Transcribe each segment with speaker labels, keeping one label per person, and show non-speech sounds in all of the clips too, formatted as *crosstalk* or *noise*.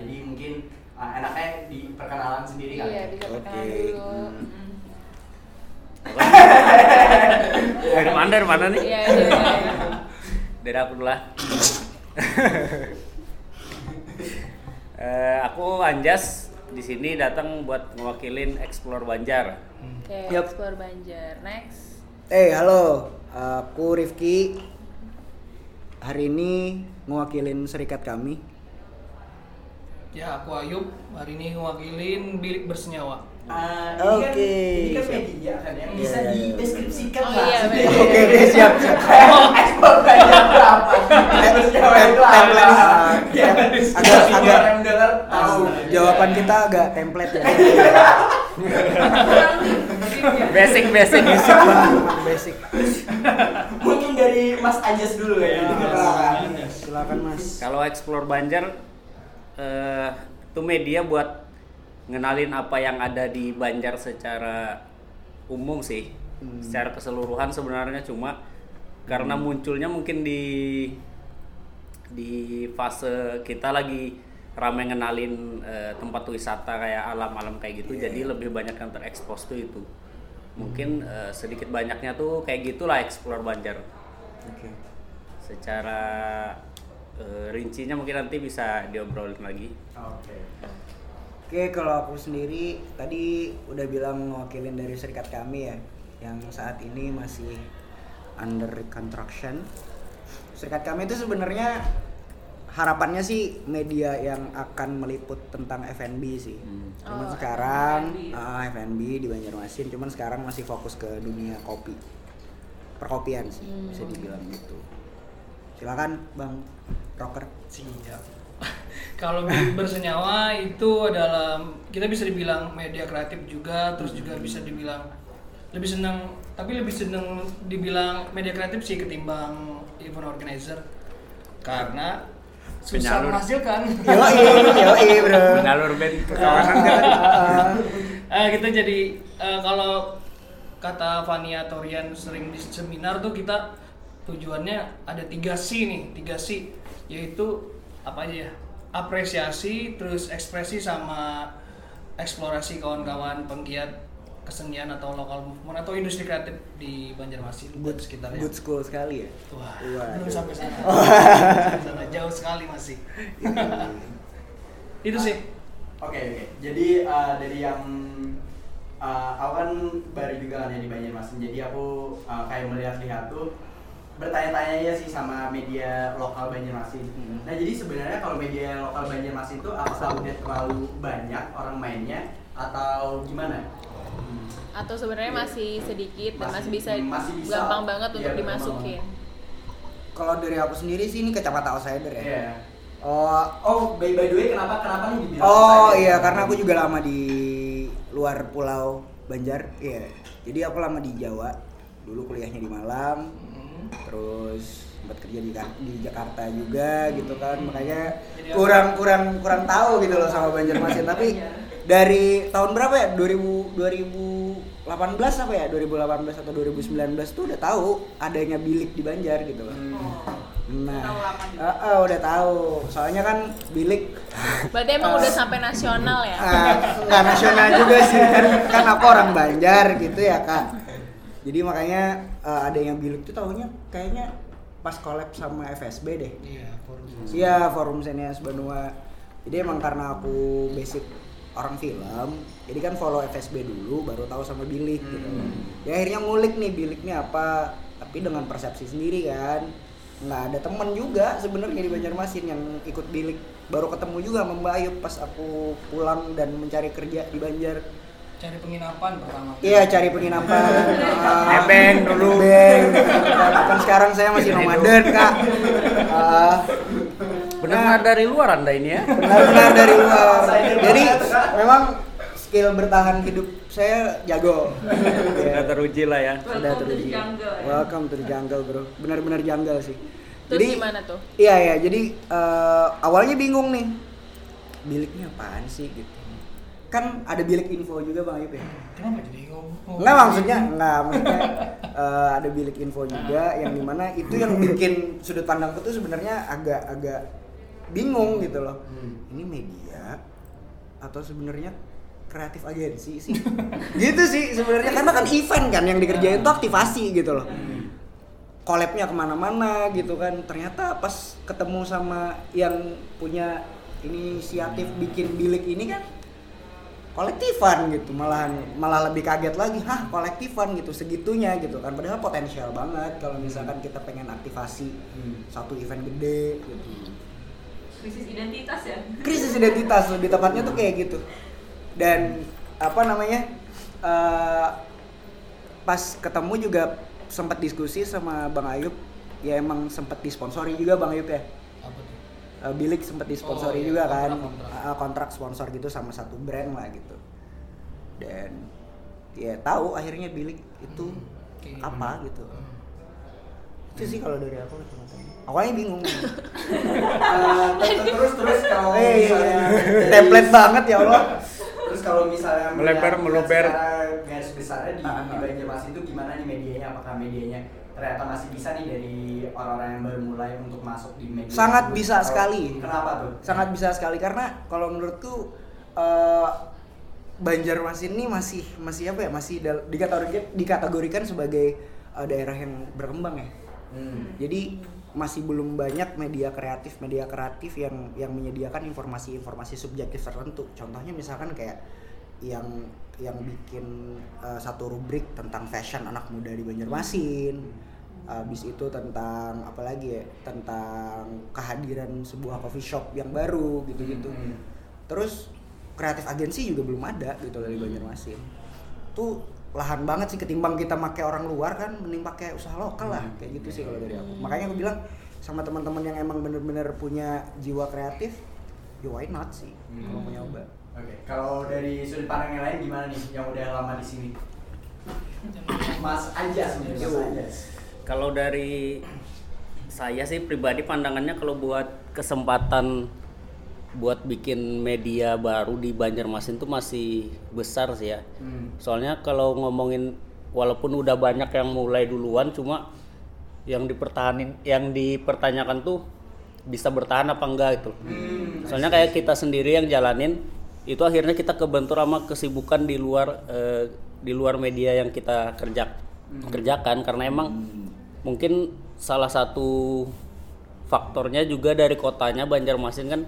Speaker 1: Jadi mungkin uh, enaknya di perkenalan sendiri kali.
Speaker 2: Iya,
Speaker 1: ya.
Speaker 2: bisa
Speaker 3: Oke.
Speaker 2: perkenalan dulu.
Speaker 3: Hmm.
Speaker 2: Mm.
Speaker 4: dari mana dari mana nih
Speaker 2: Iya, iya, iya.
Speaker 4: dari aku dulu lah Eh, aku Anjas di sini datang buat mewakilin Explore Banjar
Speaker 2: Oke, explore Banjar. Next.
Speaker 3: Eh halo, aku Rifki. Hari ini ngewakilin serikat kami.
Speaker 5: Ya, aku Ayub. Hari ini ngewakilin bilik bersenyawa.
Speaker 1: Uh, ini
Speaker 3: Oke,
Speaker 1: kan, ini kan
Speaker 3: siap.
Speaker 1: media kan yang
Speaker 3: Iya,
Speaker 1: bisa
Speaker 3: iya, iya.
Speaker 1: dideskripsikan
Speaker 2: Oh,
Speaker 1: lah
Speaker 2: iya.
Speaker 3: Oke, oke, siap, siap. *laughs*
Speaker 1: Ekspor Banjar itu apa? *laughs* Terus Jawa itu apa? Ya,
Speaker 3: agak- agak-
Speaker 1: orang dengar tahu.
Speaker 3: Jawaban kita agak template ya.
Speaker 4: basic basic
Speaker 3: Basic basic.
Speaker 1: Mungkin dari Mas Anjas dulu ya.
Speaker 3: Silakan, silakan Mas.
Speaker 4: kalau Explore Banjar eh, itu media buat ngenalin apa yang ada di Banjar secara umum sih
Speaker 3: Hmm.
Speaker 4: secara keseluruhan sebenarnya cuma karena munculnya mungkin di di fase kita lagi ramai ngenalin eh, tempat wisata kayak alam-alam kayak gitu
Speaker 3: Iya,
Speaker 4: jadi
Speaker 3: iya.
Speaker 4: lebih banyak yang terekspos tuh itu mungkin eh, sedikit banyaknya tuh kayak gitulah explore Banjar
Speaker 3: Oke.
Speaker 4: secara eh, rincinya mungkin nanti bisa diobrolin lagi
Speaker 1: Oke.
Speaker 3: Oke, kalau aku sendiri tadi udah bilang mewakilin dari serikat kami ya, yang saat ini masih under reconstruction. Serikat kami itu sebenarnya harapannya sih media yang akan meliput tentang F&B sih.
Speaker 4: Hmm.
Speaker 3: Cuman
Speaker 2: Oh,
Speaker 3: sekarang
Speaker 2: F&B.
Speaker 3: ah, F&B di Banjarmasin, cuman sekarang masih fokus ke dunia kopi, perkopian sih
Speaker 2: Hmm.
Speaker 3: bisa dibilang gitu. Silakan Bang Rocker.
Speaker 5: Siap. *laughs* Kalau bersenyawa itu adalah kita bisa dibilang media kreatif juga, terus juga bisa dibilang lebih senang, tapi lebih senang dibilang media kreatif sih ketimbang event organizer karena susah
Speaker 4: Penyalur.
Speaker 5: menghasilkan.
Speaker 3: Yoi, yoi bro. *laughs*
Speaker 4: Penalur band kekawasan kan *laughs*
Speaker 5: Eh, kita jadi eh, kalau kata Fania Torian sering di seminar tuh kita tujuannya ada tiga C nih, tiga C yaitu apa aja ya? Apresiasi, terus ekspresi sama eksplorasi kawan-kawan penggiat kesenian atau lokal movement atau industri kreatif di Banjarmasin dan
Speaker 3: Good,
Speaker 5: sekitarnya.
Speaker 3: good school sekali ya.
Speaker 5: Wah, belum sampai sana. *laughs* Sana jauh sekali masih.
Speaker 3: Iya.
Speaker 5: Itu sih.
Speaker 1: Oke oke. Jadi uh, dari yang uh, aku kan baru juga kan ya di Banjarmasin. Jadi aku uh, kayak melihat-lihat tuh bertanya-tanya ya sih sama media lokal Banjarmasin.
Speaker 3: Hmm.
Speaker 1: Nah jadi sebenarnya kalau media lokal Banjarmasin itu apakah udah terlalu banyak orang mainnya atau gimana?
Speaker 2: Atau sebenarnya
Speaker 1: Iya.
Speaker 2: masih sedikit dan
Speaker 1: Masih-
Speaker 2: masih bisa,
Speaker 1: masih bisa.
Speaker 2: gampang banget
Speaker 1: Iya,
Speaker 2: untuk dimasukin.
Speaker 3: Kalau dari aku sendiri sih ini kacamata outsider ya.
Speaker 1: Iya.
Speaker 3: Oh,
Speaker 1: Oh by, by the way kenapa kenapa nih dibilang?
Speaker 3: oh
Speaker 1: outsider?
Speaker 3: iya karena aku juga lama di luar pulau Banjar. Iya. Jadi aku lama di Jawa. Dulu kuliahnya di Malang.
Speaker 5: Hmm.
Speaker 3: Terus sempat kerja di, di Jakarta juga gitu kan. Makanya kurang kurang kurang tahu gitu loh sama Banjarmasin. Tapi dari tahun berapa ya? 2000 2018 apa ya? 2018 atau 2019 tuh udah tahu adanya bilik di Banjar gitu loh. Nah, eh, eh, udah tahu. Soalnya kan bilik *laughs*
Speaker 2: Berarti emang udah sampai nasional ya?
Speaker 3: eh, nggak nasional juga sih kan, kan aku orang Banjar gitu ya kak. Jadi makanya eh, ada yang bilik tuh tahunya kayaknya pas collab sama FSB deh.
Speaker 5: Iya, forum.
Speaker 3: Iya, Forum Senias Banua. Jadi emang karena aku basic orang film, jadi kan follow FSB dulu baru tahu sama bilik gitu. Ya akhirnya ngulik nih bilik nih apa, tapi dengan persepsi sendiri kan. Nggak ada temen juga sebenarnya di Banjarmasin yang ikut bilik. Baru ketemu juga sama Mbak Ayub pas aku pulang dan mencari kerja di Banjar.
Speaker 5: Cari penginapan pertama.
Speaker 3: Iya cari penginapan. *laughs* Ah,
Speaker 4: Nebeng dulu.
Speaker 3: Nebeng. Kan sekarang saya masih nomaden kak. Ah,
Speaker 4: benar dari luar anda ini ya
Speaker 3: benar-benar dari luar. *laughs* Jadi memang skill bertahan hidup saya jago.
Speaker 4: sudah
Speaker 3: Ya,
Speaker 4: teruji lah ya
Speaker 3: Sudah teruji. Welcome to the jungle bro. Benar-benar jungle sih.
Speaker 2: Terus
Speaker 3: Jadi-
Speaker 2: gimana tuh?
Speaker 3: Iya ya, jadi eh, awalnya bingung nih. Biliknya apaan sih gitu. Kan ada bilik info juga Bang Ayub ya.
Speaker 5: Kenapa jadi ngomong?
Speaker 3: Enggak maksudnya, enggak maksudnya *laughs* eh, ada bilik info juga yang di mana itu yang bikin sudut pandangku tuh sebenarnya agak-agak bingung gitu loh.
Speaker 1: Hmm.
Speaker 3: Ini media atau sebenarnya kreatif agensi sih? *laughs* gitu sih sebenarnya karena kan event kan yang dikerjain tuh aktivasi gitu loh. Collabnya ke mana-mana gitu kan. Ternyata pas ketemu sama yang punya inisiatif bikin bilik ini kan kolektifan gitu malahan malah lebih kaget lagi hah kolektifan gitu segitunya gitu kan. Padahal potensial banget kalau misalkan kita pengen aktivasi
Speaker 1: Hmm.
Speaker 3: satu event gede gitu.
Speaker 6: Krisis identitas ya?
Speaker 3: Krisis identitas lebih tepatnya tuh kayak gitu. Dan apa namanya eh, pas ketemu juga sempat diskusi sama bang Ayub. Ya emang sempat disponsori juga bang Ayub ya Eh, bilik sempat disponsori
Speaker 5: Oh, iya,
Speaker 3: juga kan
Speaker 5: kontrak-kontrak.
Speaker 3: Eh, kontrak sponsor gitu sama satu brand lah gitu dan ya tahu akhirnya bilik itu
Speaker 5: Oke.
Speaker 3: apa gitu
Speaker 5: Hmm.
Speaker 3: itu sih kalau dari aku teman-teman awalnya bingung *laughs*
Speaker 1: Eh, ter- terus terus kalau
Speaker 3: Eh,
Speaker 1: misalnya
Speaker 3: template banget ya Allah
Speaker 1: Terus kalau misalnya
Speaker 4: Melebar, meluber.
Speaker 1: garis besarnya di,
Speaker 3: Ah,
Speaker 1: di
Speaker 3: ah.
Speaker 1: Banjarmasin itu gimana nih medianya? Apakah medianya ternyata masih bisa nih dari orang-orang yang baru mulai untuk masuk di media?
Speaker 3: Sangat bisa sekali.
Speaker 1: Kenapa tuh?
Speaker 3: sangat bisa sekali karena kalau menurutku eh, Banjarmasin ini masih masih apa ya masih dikategorikan dikategorikan sebagai eh, daerah yang berkembang ya
Speaker 1: Hmm.
Speaker 3: jadi masih belum banyak media kreatif media kreatif yang yang menyediakan informasi-informasi subjektif tertentu contohnya misalkan kayak yang yang bikin uh, satu rubrik tentang fashion anak muda di Banjarmasin. Habis itu tentang apa lagi ya tentang kehadiran sebuah coffee shop yang baru gitu-gitu.
Speaker 1: Hmm.
Speaker 3: terus kreatif agensi juga belum ada gitu dari Banjarmasin. Tuh lahan banget sih ketimbang kita pakai orang luar kan mending pakai usaha lokal lah kayak gitu sih kalau dari aku. Makanya aku bilang sama teman-teman yang emang bener-bener punya jiwa kreatif ya why not sih kalau mau nyoba
Speaker 1: Oke, kalau dari sudut pandang yang lain gimana nih yang udah lama di sini? Mas Anjas nih, Mas
Speaker 3: Yo.
Speaker 1: Anjas.
Speaker 4: Kalau dari saya sih pribadi pandangannya kalau buat kesempatan buat bikin media baru di Banjarmasin tuh masih besar sih ya.
Speaker 1: Hmm.
Speaker 4: Soalnya kalau ngomongin walaupun udah banyak yang mulai duluan cuma yang dipertahanin yang dipertanyakan tuh bisa bertahan apa enggak itu.
Speaker 1: Hmm.
Speaker 4: Soalnya kayak kita sendiri yang jalanin itu akhirnya kita kebentur sama kesibukan di luar eh, di luar media yang kita kerja kerjakan karena emang mungkin salah satu faktornya juga dari kotanya Banjarmasin kan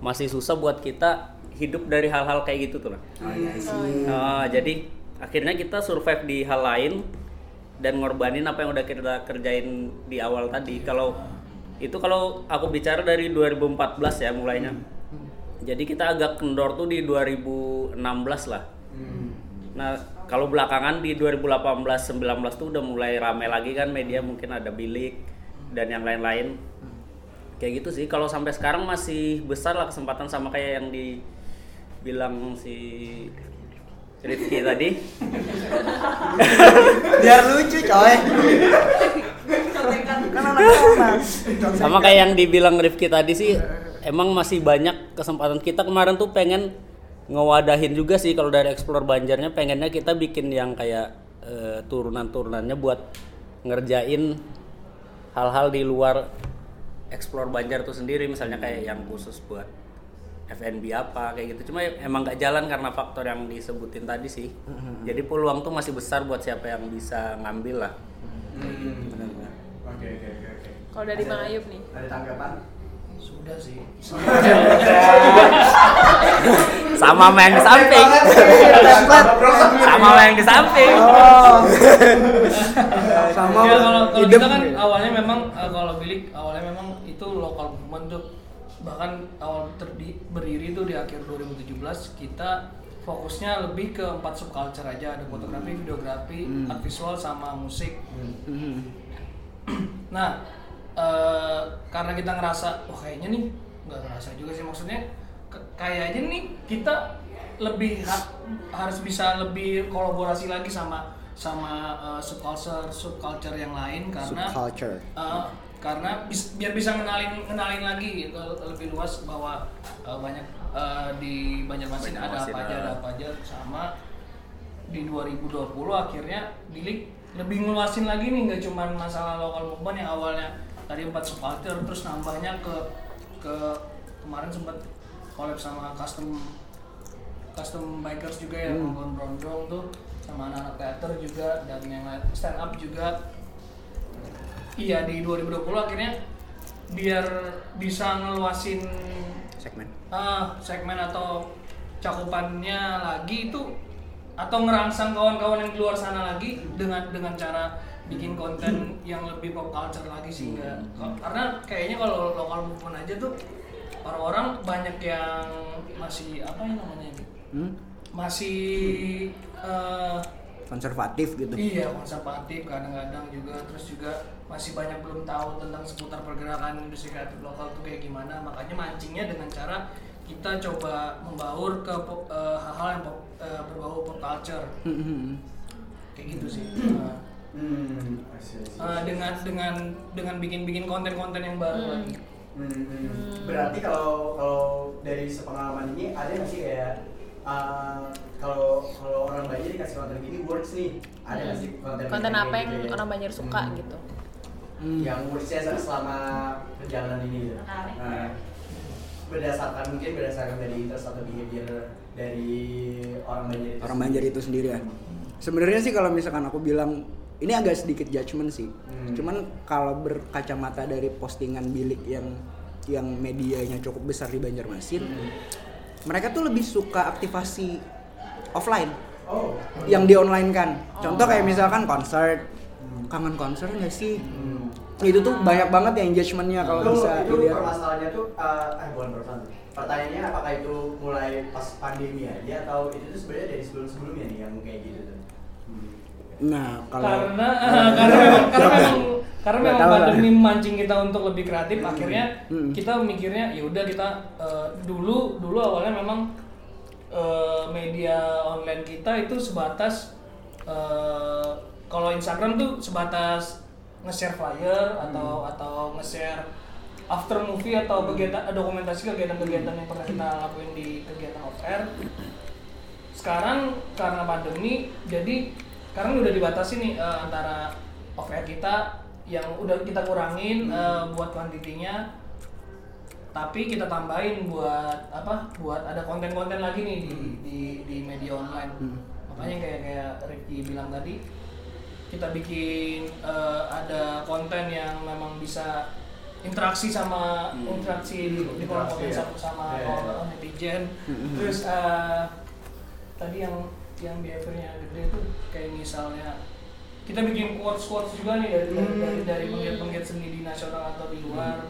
Speaker 4: masih susah buat kita hidup dari hal-hal kayak gitu tuh lah.
Speaker 1: Oh, iya sih.
Speaker 4: Nah, jadi akhirnya kita survive di hal lain dan ngorbanin apa yang udah kita kerjain di awal tadi. Kalau itu kalau aku bicara dari 2014 ya mulainya. Jadi kita agak kendor tuh di 2016 lah.
Speaker 1: Hmm.
Speaker 4: Nah, kalau belakangan di 2018 19 tuh udah mulai rame lagi kan media mungkin ada bilik dan yang lain-lain. Kayak gitu sih. Kalau sampai sekarang masih besar lah kesempatan sama kayak yang dibilang si Rifki tadi. *laughs*
Speaker 3: biar lucu coy kan
Speaker 4: sama kayak yang dibilang Rifki tadi sih emang masih banyak kesempatan kita kemarin tuh pengen ngewadahin juga sih kalau dari explore Banjarnya pengennya kita bikin yang kayak eh, turunan-turunannya buat ngerjain hal-hal di luar explore Banjar tuh sendiri misalnya kayak yang khusus buat FNB apa kayak gitu cuma emang nggak jalan karena faktor yang disebutin tadi sih jadi peluang tuh masih besar buat siapa yang bisa ngambil lah
Speaker 1: Hmm. Oke oke oke oke.
Speaker 2: Kalau dari Bang Ayub nih.
Speaker 1: Ada tanggapan?
Speaker 5: Sudah sih. *laughs*
Speaker 4: sama sama yang di samping. Sama yang di samping.
Speaker 3: Oh. Sama
Speaker 5: ya kalau kalau kita kan awalnya memang eh, kalau bilik awalnya memang itu lokal movement tuh. Bahkan awal terdi, berdiri tuh di akhir 2017 kita fokusnya lebih ke empat subculture aja. Ada fotografi, videografi, art visual sama musik.
Speaker 3: Mhm.
Speaker 5: Nah, eh, karena kita ngerasa, wah kayaknya nih nggak ngerasa juga sih. Maksudnya, kayaknya nih kita lebih ha- harus bisa lebih kolaborasi lagi sama sama eh, subculture subculture yang lain karena
Speaker 3: subculture.
Speaker 5: eh, karena bis- biar bisa ngenalin ngenalin lagi gitu, lebih luas bahwa eh, banyak eh, di Banjarmasin ada
Speaker 4: Banjarmasin,
Speaker 5: apa aja ada apa aja sama di 2020 akhirnya Bilik lebih ngeluasin lagi nih nggak cuma masalah lokal movement yang awalnya tadi empat supporter terus nambahnya ke ke kemarin sempat collab sama custom custom bikers juga ya
Speaker 3: Hmm.
Speaker 5: Bron Brondong tuh sama anak-anak teater juga dan yang lain stand up juga. Iya di 2020 akhirnya biar bisa ngeluasin
Speaker 3: segmen.
Speaker 5: Ah, segmen atau cakupannya lagi itu atau ngerangsang kawan-kawan yang di luar sana lagi dengan dengan cara bikin konten yang lebih pop culture lagi sih enggak karena kayaknya kalau lokal movement aja tuh orang-orang banyak yang masih apa ya namanya gitu
Speaker 3: hmm?
Speaker 5: masih eh,
Speaker 3: konservatif gitu.
Speaker 5: Iya konservatif kadang-kadang juga terus juga masih banyak belum tahu tentang seputar pergerakan industri kreatif lokal tuh kayak gimana. Makanya mancingnya dengan cara kita coba membaur ke eh, hal-hal yang pop- eh, berbau pop culture.
Speaker 3: Hmm, hmm, hmm.
Speaker 5: kayak gitu sih. *clears throat* Nah,
Speaker 1: Hmm,
Speaker 5: eh, dengan dengan dengan bikin-bikin konten-konten yang baru
Speaker 2: Hmm.
Speaker 5: lagi
Speaker 1: Hmm, hmm. Berarti kalau kalau dari sepengalaman ini ada nggak sih kayak uh, kalau kalau orang Banjar dikasih konten gini works nih, ada nggak sih konten
Speaker 2: konten apa yang
Speaker 1: gitu ya?
Speaker 2: orang Banjar suka
Speaker 1: Hmm.
Speaker 2: gitu
Speaker 3: Hmm.
Speaker 1: Yang worksnya selama perjalanan ini gitu.
Speaker 6: Menarik.
Speaker 1: Nah, berdasarkan mungkin berdasarkan dari interest atau behavior dari orang Banjar itu.
Speaker 3: orang Banjar itu sendiri ya sebenarnya sih kalau misalkan aku bilang ini agak sedikit judgement sih
Speaker 1: Hmm.
Speaker 3: cuman kalau berkacamata dari postingan bilik yang yang medianya cukup besar di Banjarmasin
Speaker 1: Hmm.
Speaker 3: mereka tuh lebih suka aktivasi offline
Speaker 1: Oh.
Speaker 3: yang di online kan contoh kayak misalkan konser
Speaker 1: Hmm.
Speaker 3: kangen konser nggak sih
Speaker 1: Hmm.
Speaker 3: itu tuh banyak banget yang engagementnya kalau
Speaker 1: itu,
Speaker 3: bisa
Speaker 1: itu
Speaker 3: dilihat
Speaker 1: permasalahannya tuh uh, eh bukan permasalahan pertanyaannya apakah itu mulai pas pandemi aja atau itu tuh sebenarnya dari sebelum sebelumnya nih yang kayak gitu tuh.
Speaker 3: Nah kalau
Speaker 5: karena *laughs* karena memang karena memang karena memang pandemi mancing kita untuk lebih kreatif
Speaker 1: Hmm.
Speaker 5: akhirnya
Speaker 3: Hmm.
Speaker 5: kita mikirnya ya udah kita eh, dulu dulu awalnya memang eh, media online kita itu sebatas eh, kalau Instagram tuh sebatas nge-share flyer atau atau nge-share after movie atau kegiatan dokumentasi kegiatan-kegiatan yang pernah kita lakuin di kegiatan off air. Sekarang karena pandemi jadi sekarang udah dibatasi nih eh, antara off air kita yang udah kita kurangin eh, buat kuantitinya tapi kita tambahin buat apa buat ada konten-konten lagi nih di di, di media online
Speaker 3: Hmm.
Speaker 5: makanya kayak kayak Ricky bilang tadi kita bikin eh, ada konten yang memang bisa interaksi sama
Speaker 4: Hmm.
Speaker 5: interaksi di, di kolom komen
Speaker 1: Interaksi ya.
Speaker 5: sama,
Speaker 1: iya.
Speaker 5: kolom netizen
Speaker 3: Hmm.
Speaker 5: terus eh, tadi yang yang behaviornya gede itu kayak misalnya kita bikin quotes quotes juga nih dari dari
Speaker 1: Hmm.
Speaker 5: dari, dari penggiat penggiat seni di nasional atau di luar.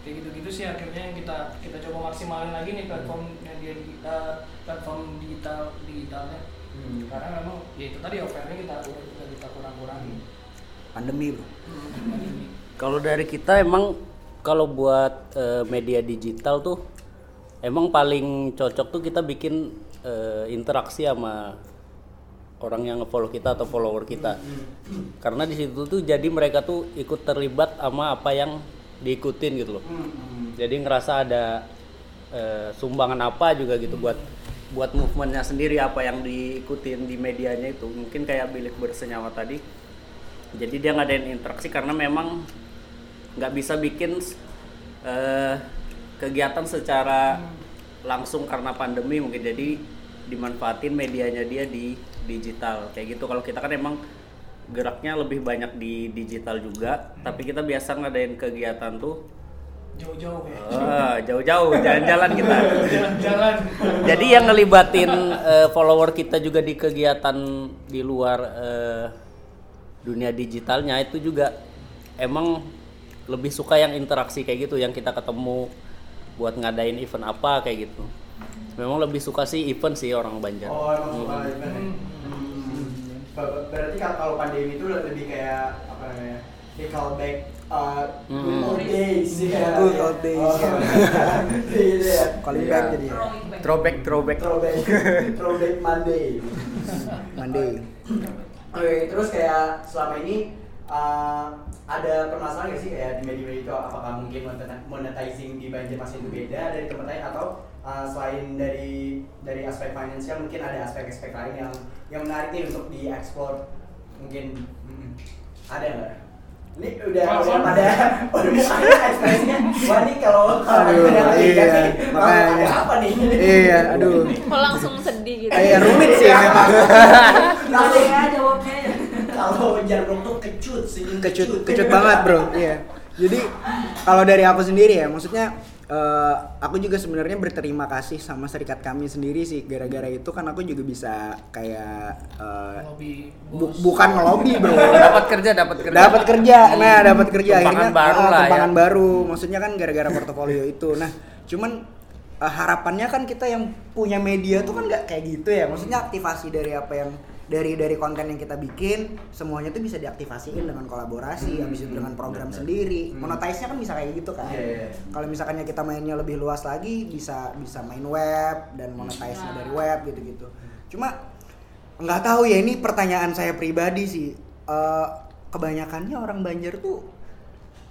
Speaker 5: Kayak gitu gitu sih akhirnya yang kita kita coba maksimalin lagi nih platform media di- eh, platform digital digitalnya.
Speaker 1: Hmm.
Speaker 5: karena memang ya itu tadi offernya kita udah kita kurang kurangi
Speaker 3: pandemi bro.
Speaker 4: Kalau dari kita emang kalau buat eh, media digital tuh emang paling cocok tuh kita bikin eh, interaksi sama orang yang nge-follow kita atau follower kita. Karena di situ tuh jadi mereka tuh ikut terlibat sama apa yang diikutin gitu loh. Jadi ngerasa ada eh, sumbangan apa juga gitu buat buat movementnya sendiri apa yang diikutin di medianya itu. Mungkin kayak bilik bersenyawa tadi. Jadi dia ngadain interaksi karena memang nggak bisa bikin eh, kegiatan secara langsung karena pandemi mungkin jadi dimanfaatin medianya dia di digital. Kayak gitu. Kalau kita kan emang geraknya lebih banyak di digital juga tapi kita biasa ngadain kegiatan tuh
Speaker 5: jauh-jauh ya.
Speaker 4: Eh, jauh-jauh jalan-jalan kita.
Speaker 5: Jalan-jalan.
Speaker 4: Jadi yang ngelibatin eh, follower kita juga di kegiatan di luar eh, dunia digitalnya itu juga emang lebih suka yang interaksi kayak gitu yang kita ketemu buat ngadain event apa kayak gitu memang lebih suka sih event sih orang Banjar
Speaker 1: Oh, emang suka
Speaker 4: Hmm.
Speaker 1: event? Hmm. Ber- Berarti kalau pandemi itu lebih kayak apa namanya? They call back uh, good
Speaker 4: Hmm.
Speaker 1: old days ya.
Speaker 3: Good old days,
Speaker 1: Oh. *laughs*
Speaker 3: calling
Speaker 1: Iya.
Speaker 3: back jadi ya
Speaker 4: throwback throwback
Speaker 1: Throwback, throwback Monday.
Speaker 3: Monday
Speaker 1: Oke, terus kayak selama ini uh, ada permasalahan nggak sih kayak di media-media itu apakah mungkin monet- monetizing di Banjarmasin itu beda dari tempat lain atau uh, selain dari dari aspek finansial mungkin ada aspek-aspek lain yang yang menarik nih untuk dieksplor mungkin mm, ada nggak? Ini udah
Speaker 5: Kalau-
Speaker 1: udah pada *laughs* udah mukanya ekspresinya wah nih kalau kalau
Speaker 3: Aduh,
Speaker 1: ada lagi
Speaker 3: iya,
Speaker 1: kan
Speaker 3: makanya.
Speaker 1: ada apa nih?
Speaker 3: Iya, aduh.
Speaker 2: Kok langsung sedih gitu?
Speaker 3: Iya rumit sih memang. *laughs*
Speaker 6: Langsung ya jawabnya ya.
Speaker 1: Kalau jargon tuh kecut sih.
Speaker 3: kecut kecut banget bro iya jadi kalau dari aku sendiri ya maksudnya eh, aku juga sebenarnya berterima kasih sama serikat kami sendiri sih gara-gara itu kan aku juga bisa kayak eh,
Speaker 5: Lobby
Speaker 3: bu- bukan ngelobi bro. *laughs*
Speaker 4: Dapat kerja dapat kerja.
Speaker 3: Dapat kerja. Nah dapat kerja akhirnya.
Speaker 4: baru lah ya.
Speaker 3: baru. Maksudnya kan gara-gara portofolio itu. Nah cuman eh, harapannya kan kita yang punya media tuh kan nggak kayak gitu ya. Maksudnya aktivasi dari apa yang dari dari konten yang kita bikin semuanya tuh bisa diaktifasiin dengan kolaborasi
Speaker 1: Hmm,
Speaker 3: habis itu dengan
Speaker 4: hmm,
Speaker 3: program
Speaker 4: benar.
Speaker 3: sendiri
Speaker 1: Hmm.
Speaker 3: monetize-nya kan bisa kayak gitu kan
Speaker 1: Iya, iya.
Speaker 3: kalau misalkannya kita mainnya lebih luas lagi bisa bisa main web dan monetize-nya dari web gitu-gitu cuma nggak tahu ya ini pertanyaan saya pribadi sih Eh, kebanyakannya orang Banjar tuh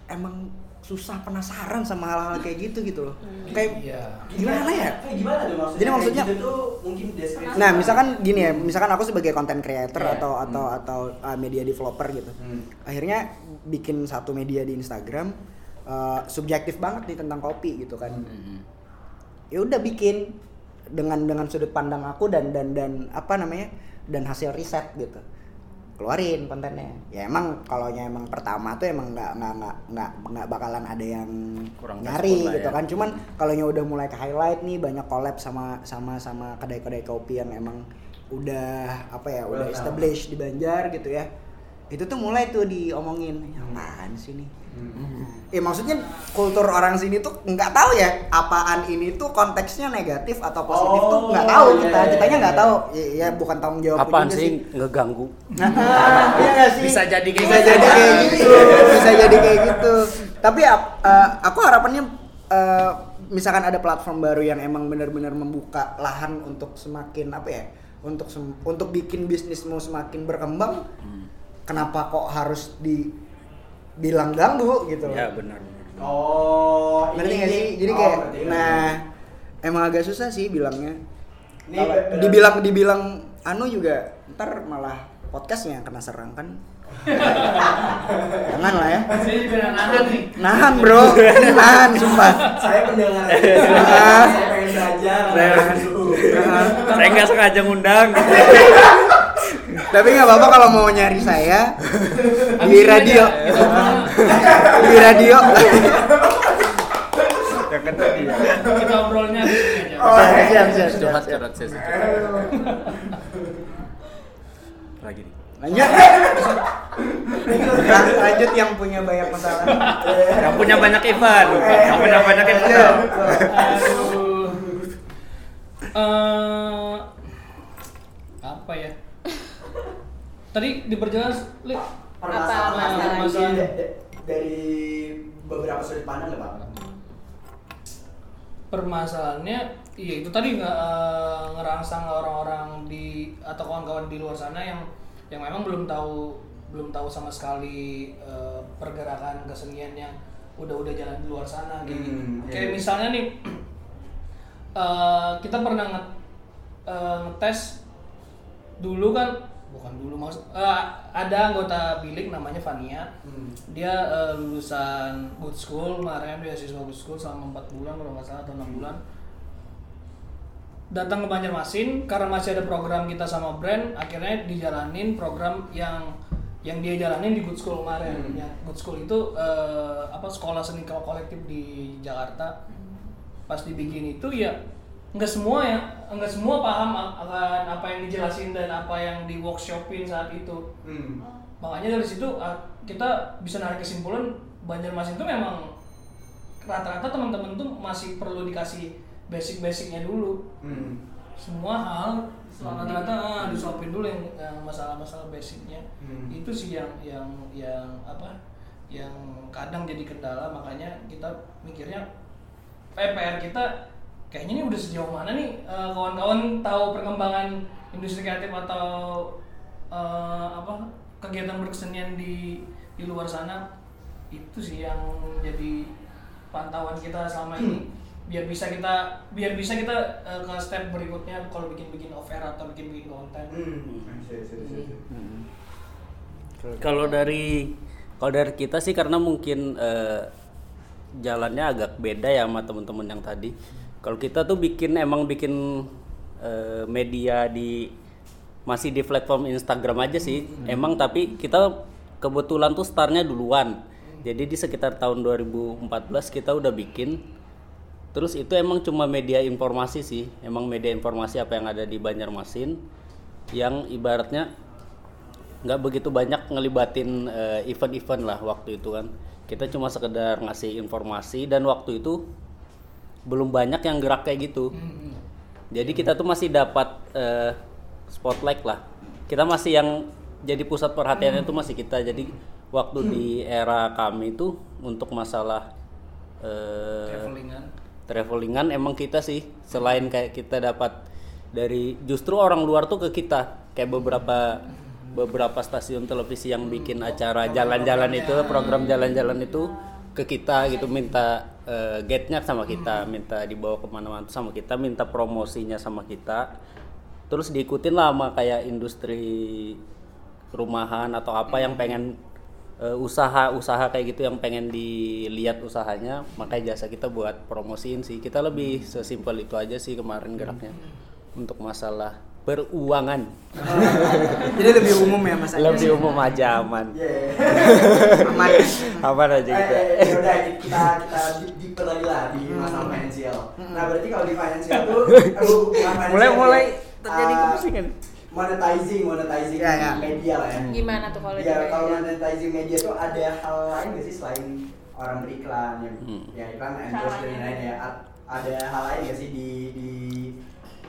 Speaker 3: emang susah penasaran sama hal-hal kayak gitu gitu loh kayak
Speaker 5: Iya.
Speaker 3: gimana ya
Speaker 1: Kayak gimana tuh maksudnya?
Speaker 3: Jadi maksudnya-
Speaker 1: gitu tuh mungkin deskripsi.
Speaker 3: nah misalkan gini ya misalkan aku sebagai content creator
Speaker 1: Iya.
Speaker 3: atau atau
Speaker 1: Hmm.
Speaker 3: atau uh, media developer gitu
Speaker 1: Hmm.
Speaker 3: akhirnya bikin satu media di Instagram uh, subjektif banget nih tentang kopi gitu kan
Speaker 4: Hmm.
Speaker 3: ya udah bikin dengan dengan sudut pandang aku dan dan dan apa namanya dan hasil riset gitu keluarin kontennya. Ya emang kalau emang pertama tuh emang nggak nggak nggak nggak nggak bakalan ada yang
Speaker 4: Kurang
Speaker 3: nyari gitu
Speaker 4: ya.
Speaker 3: kan. Cuman kalau udah mulai ke highlight nih banyak collab sama sama sama kedai-kedai kopi yang emang udah apa ya udah
Speaker 1: Well,
Speaker 3: established di Banjar gitu ya itu tuh mulai tuh diomongin "Ya, apaan sih nih
Speaker 1: Hmm.
Speaker 3: Ya maksudnya kultur orang sini tuh nggak tahu ya apaan ini tuh konteksnya negatif atau positif tuh nggak
Speaker 1: Oh,
Speaker 3: tahu
Speaker 1: iya,
Speaker 3: kita
Speaker 1: iya,
Speaker 3: kitanya
Speaker 1: iya.
Speaker 3: nggak tahu ya, ya bukan tanggung jawab
Speaker 4: apaan sih ngeganggu
Speaker 3: Nah, *laughs* iya sih?
Speaker 4: Bisa jadi kayak
Speaker 3: bisa
Speaker 4: gitu.
Speaker 3: jadi kayak gitu, bisa jadi kayak gitu. Tapi ap- eh, aku harapannya eh, misalkan ada platform baru yang emang benar-benar membuka lahan untuk semakin apa ya, untuk sem- untuk bikin bisnismu semakin berkembang.
Speaker 4: Hmm.
Speaker 3: Kenapa kok harus dibilang ganggu gitu? loh.
Speaker 4: ya benar.
Speaker 1: Oh,
Speaker 3: Ngerti
Speaker 1: ini-
Speaker 3: nggak sih? Jadi
Speaker 1: oh,
Speaker 3: kayak,
Speaker 1: ngerti.
Speaker 3: nah emang agak susah sih bilangnya.
Speaker 1: Ini
Speaker 3: dibilang dibilang anu juga ntar malah podcastnya yang kena serang kan. Jangan lah ya.
Speaker 5: Nahan nih.
Speaker 3: Nahan bro, nahan sumpah.
Speaker 1: saya pendengar saya pengen belajar
Speaker 3: Saya-
Speaker 4: saya nggak sengaja ngundang *laughs*
Speaker 3: Tapi nggak apa-apa kalau mau nyari saya di radio, di radio.
Speaker 4: yang kan tadi ya
Speaker 5: Kita obrolnya di sini aja.
Speaker 3: Oh, siap, siap, siap,
Speaker 4: curhat
Speaker 3: siap.
Speaker 4: curhat sesi lagi nih
Speaker 3: Lanjut. Lanjut yang punya banyak masalah.
Speaker 4: yang punya banyak event yang punya banyak event
Speaker 5: Aduh. Eh, apa ya? Tadi diperjelas, Li.
Speaker 1: permasalahan dari beberapa sudut pandang nggak pak?
Speaker 5: permasalahannya iya itu tadi nggak eh, ngerangsang orang-orang di atau kawan-kawan di luar sana yang yang memang belum tahu belum tahu sama sekali eh, pergerakan kesenian yang udah-udah jalan di luar sana kayak gitu.
Speaker 1: Hmm, iya.
Speaker 5: kayak misalnya nih *clears throat* eh, kita pernah nge, eh, ngetes dulu kan bukan dulu maksud eh, ada anggota bilik namanya Vania
Speaker 1: Hmm.
Speaker 5: dia eh, lulusan good school kemarin dia siswa good school selama 4 bulan kalau nggak salah atau 6 bulan. Datang ke Banjarmasin karena masih ada program kita sama brand akhirnya dijalanin program yang yang dia jalanin di good school kemarin.
Speaker 1: Hmm.
Speaker 5: ya good school itu eh, apa sekolah seni kolektif di Jakarta. Pas dibikin itu ya nggak semua ya nggak semua paham akan apa yang dijelasin dan apa yang di workshopin saat itu
Speaker 1: Hmm.
Speaker 5: makanya dari situ kita bisa narik kesimpulan Banjarmasin itu memang rata-rata teman-teman tuh masih perlu dikasih basic-basicnya dulu
Speaker 1: Hmm.
Speaker 5: semua hal rata-rata ah, disuapin dulu yang, yang masalah-masalah basicnya
Speaker 1: Hmm.
Speaker 5: itu sih yang yang yang apa yang kadang jadi kendala makanya kita mikirnya eh, PR kita kayaknya ini udah sejauh mana nih eh, kawan-kawan tahu perkembangan industri kreatif atau eh, apa kegiatan berkesenian di di luar sana itu sih yang jadi pantauan kita selama ini biar bisa kita biar bisa kita eh, ke step berikutnya kalau bikin bikin off air atau bikin bikin konten
Speaker 1: Hmm. Sip, sip, sip, sip.
Speaker 4: Kalau dari kalau dari kita sih karena mungkin eh, jalannya agak beda ya sama teman-teman yang tadi. Kalau kita tuh bikin emang bikin eh, media di masih di platform Instagram aja sih. Emang tapi kita kebetulan tuh startnya duluan. Jadi di sekitar tahun 2014 kita udah bikin. Terus itu emang cuma media informasi sih. Emang media informasi apa yang ada di Banjarmasin yang ibaratnya nggak begitu banyak ngelibatin eh, event-event lah waktu itu kan kita cuma sekedar ngasih informasi dan waktu itu belum banyak yang gerak kayak gitu. Jadi kita tuh masih dapat eh, spotlight lah. Kita masih yang jadi pusat perhatiannya itu masih kita. Jadi waktu di era kami itu untuk masalah eh,
Speaker 5: travelingan.
Speaker 4: travelingan emang kita sih selain kayak kita dapat dari justru orang luar tuh ke kita. Kayak beberapa beberapa stasiun televisi yang bikin acara jalan-jalan itu program jalan-jalan itu ke kita gitu minta eh, gate-nya sama kita minta dibawa ke mana-mana sama kita minta promosinya sama kita. Terus diikutin lah sama kayak industri rumahan atau apa yang pengen eh, usaha-usaha kayak gitu yang pengen dilihat usahanya makanya jasa kita buat promosiin sih. Kita lebih sesimpel itu aja sih kemarin geraknya untuk masalah beruangan *laughs*
Speaker 3: Jadi lebih umum ya Mas
Speaker 4: lebih umum aja aman
Speaker 1: Yeah. *laughs*
Speaker 3: Aman.
Speaker 4: aman aja
Speaker 1: Eh,
Speaker 4: kita
Speaker 1: eh, ya udah kita kita di- deeper lagi lah di masalah finansial. Nah berarti kalau di finansial tuh *laughs* eh, bukan financial
Speaker 4: mulai
Speaker 1: sih,
Speaker 4: mulai
Speaker 1: ya.
Speaker 4: terjadi
Speaker 1: Ah,
Speaker 4: kepusingan
Speaker 1: monetizing monetizing
Speaker 3: Ya, ya.
Speaker 1: media lah ya.
Speaker 2: Gimana tuh kalau di
Speaker 1: Ya kalau monetizing media tuh ada hal lain gak sih selain orang beriklan ya,
Speaker 4: Hmm.
Speaker 1: ya iklan endorse dan lain-lain ya. Ada hal lain gak sih di di